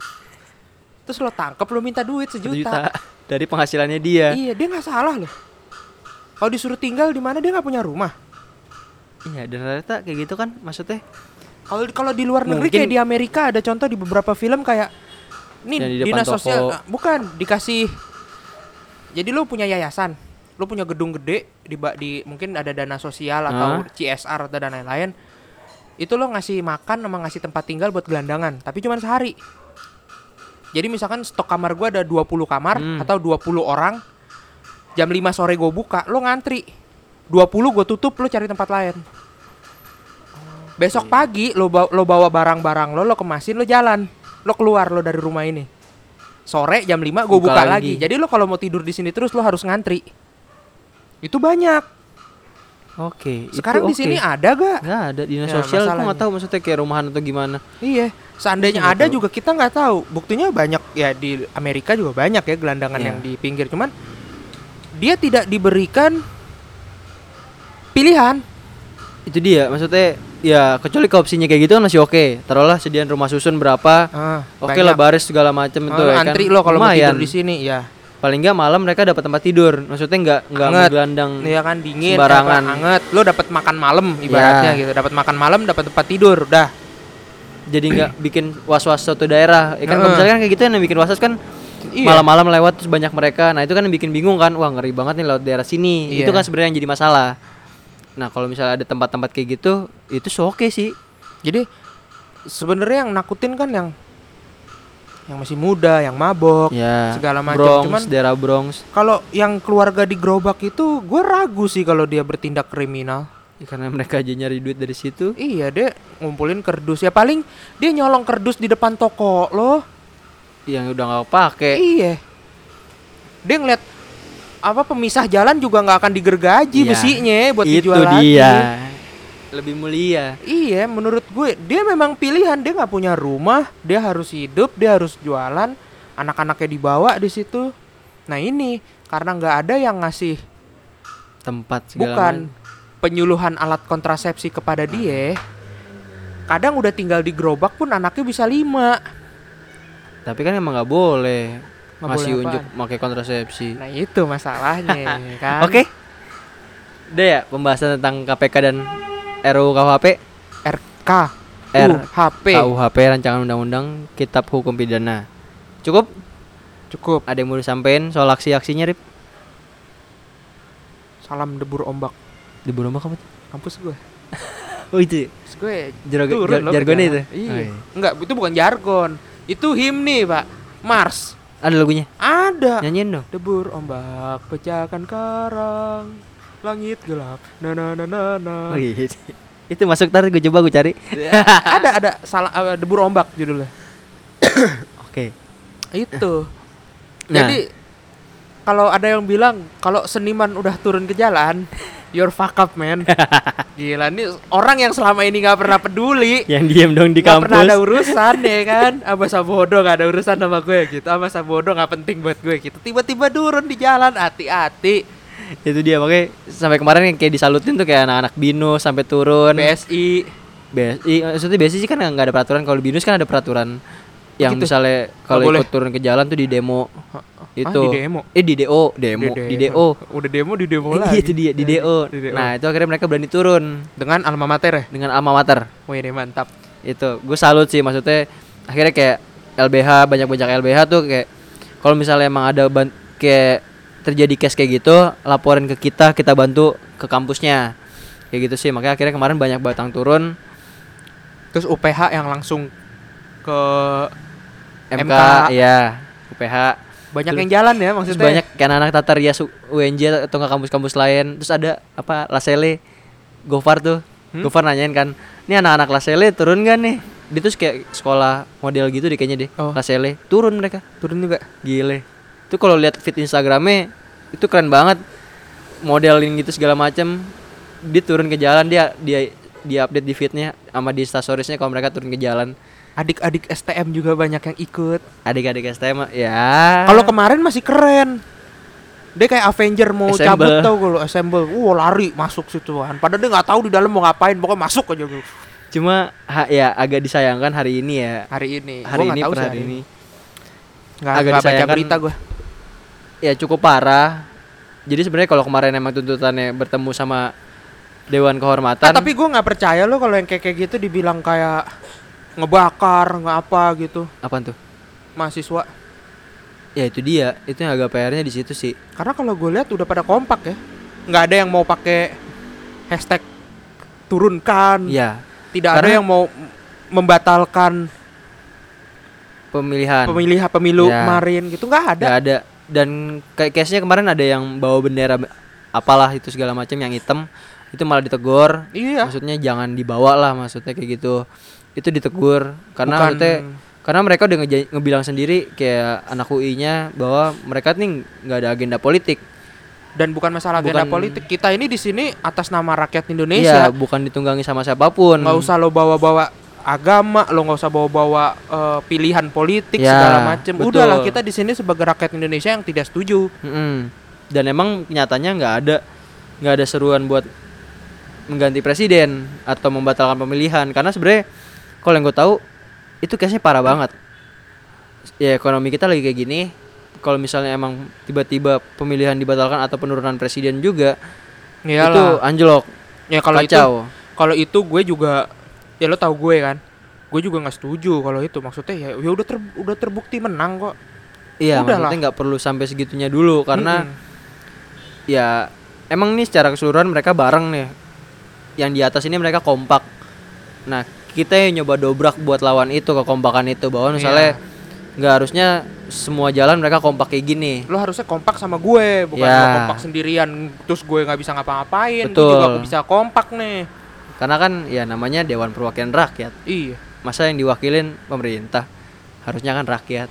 Terus lo tangkep lo minta duit sejuta. juta dari penghasilannya dia. Iya, dia nggak salah loh. Kalau disuruh tinggal di mana dia nggak punya rumah. Iya, dan ternyata kayak gitu kan maksudnya. Kalau kalau di luar negeri Mungkin- kayak di Amerika ada contoh di beberapa film kayak nih di dinas sosial toko. ah, bukan dikasih jadi lu punya yayasan, lu punya gedung gede di di mungkin ada dana sosial atau Hah? CSR atau dan lain-lain. Itu lo ngasih makan sama ngasih tempat tinggal buat gelandangan, tapi cuma sehari. Jadi misalkan stok kamar gua ada 20 kamar Hmm. atau 20 orang. Jam 5 sore gue buka, lo ngantri. 20 gue tutup, lo cari tempat lain. Besok pagi lo bawa, lo bawa barang-barang lo, lo kemasin, lo jalan. Lo keluar lo dari rumah ini. Sore jam 5 gue Buka buka, lagi. lagi. Jadi lo kalau mau tidur di sini terus lo harus ngantri. Itu banyak. Oke. itu Sekarang di sini ada gak? nggak ada dinas Ya, sosial. Aku nggak tahu maksudnya kayak rumahan atau gimana. Iya. Seandainya Nggak ada tahu. juga kita nggak tahu. Buktinya banyak ya di Amerika juga banyak ya gelandangan Iya. yang di pinggir. Cuman dia tidak diberikan pilihan. Itu dia maksudnya ya kecuali ke opsinya kayak gitu kan masih oke. Taruhlah sediaan rumah susun berapa. Ah, Oke banyak. lah baris segala macam itu Oh, ya kan. antri lo kalau mau tidur di sini ya. Paling nggak malam mereka dapat tempat tidur. Maksudnya nggak nggak Anget. menggelandang. Iya kan dingin, Sembarangan. apa, anget. Lo dapat makan malam ibaratnya Ya. gitu. Dapat makan malam, dapat tempat tidur, udah. Jadi nggak bikin was-was suatu daerah. Ya kan kalau kan kayak gitu yang bikin was-was kan Iya. malam-malam lewat terus banyak mereka. Nah, itu kan yang bikin bingung kan. Wah, ngeri banget nih lewat daerah sini. Iya. Itu kan sebenarnya yang jadi masalah. Nah, kalau misalnya ada tempat-tempat kayak gitu, itu oke sih. Jadi sebenarnya yang nakutin kan yang yang masih muda, yang mabok, Ya. segala macam. Bronx, Cuman daerah Bronx. kalau yang keluarga di gerobak itu gue ragu sih kalau dia bertindak kriminal. Ya, karena mereka aja nyari duit dari situ. Iya dia ngumpulin kerdus ya paling dia nyolong kerdus di depan toko lo. Yang udah nggak pakai. Iya. Dia ngeliat apa pemisah jalan juga nggak akan digergaji Iya. besinya buat itu dijual lagi. Lebih mulia Iya, menurut gue dia memang pilihan dia nggak punya rumah, dia harus hidup, dia harus jualan, anak-anaknya dibawa di situ. Nah ini karena nggak ada yang ngasih tempat segala bukan macam. penyuluhan alat kontrasepsi kepada dia. Kadang udah tinggal di gerobak pun anaknya bisa lima. tapi kan emang nggak boleh Nggak masih boleh unjuk pakai kontrasepsi Nah itu masalahnya kan. oke udah ya pembahasan tentang KPK dan RUU KUHP RK R. UHP KUHP rancangan undang-undang kitab hukum pidana cukup cukup. ada yang mau disampaikan soal aksi-aksinya Rip Salam debur ombak di Buruma kamu kampus gue. oh itu ya? Terus gue Jargon- jar- jargonnya jalan. itu? Iya. Oh, iya. Enggak, itu bukan jargon. Itu himne, Pak. Mars. ada lagunya Ada. nyanyiin dong Debur ombak pecahkan karang. Langit gelap. Na na na na na. oh, iya. itu masuk tar gue coba gue cari ada ada salah eh, debur ombak judulnya. oke Itu. Nah. Jadi kalau ada yang bilang kalau seniman udah turun ke jalan, you're fuck up, man. Gila nih orang yang selama ini nggak pernah peduli. yang diem dong di Gak pernah ada kampus urusan ya kan Abah Sabodo gak ada urusan sama gue gitu Abah Sabodo gak penting buat gue gitu Tiba-tiba turun di jalan hati-hati itu dia makanya sampai kemarin yang kayak disalutin tuh kayak anak-anak binus sampai turun. BSI BSI maksudnya BSI sih kan nggak ada peraturan. Kalau di binus kan ada peraturan yang gitu? misalnya kalau boleh. ikut turun ke jalan tuh di demo. Itu. di demo? eh di DO demo di DO Udah demo di demo Eh, lagi. itu dia di DO Di DO. nah itu akhirnya mereka berani turun. Dengan alma mater ya? Dengan alma mater. Wih deh mantap. Itu gue salut sih maksudnya akhirnya kayak LBH banyak banyak LBH tuh kayak kalau misalnya emang ada ban kayak terjadi case kayak gitu laporin ke kita kita bantu ke kampusnya. Kayak gitu sih makanya akhirnya kemarin banyak batang turun. Terus UPH yang langsung ke MK, MK. ya UPH Banyak Terus- yang jalan ya terus maksudnya banyak kayak anak Tatar ya UNJ atau ke kampus-kampus lain. Terus ada apa Lasele Gofar tuh. Hmm? Gofar nanyain kan ini anak-anak Lasele turun gak nih? Dia tuh kayak sekolah model gitu deh kayaknya deh Oh. Lasele. Turun mereka. Turun juga? Gile. Itu kalau lihat feed Instagramnya itu keren banget. Modeling gitu segala macem Dia turun ke jalan dia dia dia update di feednya sama di storiesnya kalau mereka turun ke jalan. Adik-adik STM juga banyak yang ikut Adik-adik STM ya. Kalau kemarin masih keren. Dia kayak Avenger mau Assemble. cabut tau kalau assemble. Wah lari masuk situan. Padahal dia nggak tahu di dalam mau ngapain. Pokoknya masuk aja gue. cuma ha- ya agak disayangkan hari ini ya. Hari ini. Hari Gua ini per hari ini Nggak, agak nggak baca disayangkan. berita gue. Ya cukup parah. Jadi sebenarnya kalau kemarin emang tuntutannya bertemu sama Dewan Kehormatan. Ah, tapi gue nggak percaya lo kalau yang kayak kayak gitu dibilang kayak ngebakar nggak apa gitu apaan tuh? mahasiswa. Ya itu dia, itu yang agak PR-nya di situ sih. Karena kalau gue lihat udah pada kompak ya. Nggak ada yang mau pakai hashtag turunkan. Ya, Tidak ada Karena- yang mau membatalkan pemilihan. pemilihan pemilu Ya. kemarin gitu nggak ada. Nggak ada dan kayak case-nya kemarin ada yang bawa bendera be- apalah itu segala macam yang hitam itu malah ditegur. Iya. maksudnya jangan dibawa lah maksudnya kayak gitu. Itu ditegur karena Bukan- maksudnya karena mereka udah ngeja- ngebilang sendiri kayak anak UI-nya bahwa mereka nih nggak ada agenda politik. Dan bukan masalah agenda Bukan- politik kita ini di sini atas nama rakyat Iya, Indonesia bukan ditunggangi sama siapa pun. Nggak usah lo bawa-bawa agama lo nggak usah bawa-bawa eh, pilihan politik Ya, segala macem. betul. udahlah kita di sini sebagai rakyat Indonesia yang tidak setuju. Mm-mm. dan emang nyatanya nggak ada nggak ada seruan buat mengganti presiden atau membatalkan pemilihan. Karena sebenarnya kalau yang gue tahu itu case-nya parah banget. Ya ekonomi kita lagi kayak gini. Kalau misalnya emang tiba-tiba pemilihan dibatalkan atau penurunan presiden juga itu Iyalah. anjlok. Ya kalau itu kalau itu gue juga ya lo tahu gue kan. Gue juga nggak setuju kalau itu. Maksudnya ya ya udah ter, udah terbukti menang kok. Iya udahlah. maksudnya nggak perlu sampai segitunya dulu karena Mm-mm. ya emang nih secara keseluruhan mereka bareng nih. Yang di atas ini mereka kompak. Nah kita yang nyoba dobrak buat lawan itu kekompakan itu bahwa misalnya nggak harusnya semua jalan mereka kompak kayak gini. Lo harusnya kompak sama gue bukan lo kompak sendirian terus gue nggak bisa ngapa-ngapain gue Betul. juga bisa kompak nih karena kan ya namanya Dewan Perwakilan Rakyat. Iya. Masa yang diwakilin pemerintah? Harusnya kan rakyat.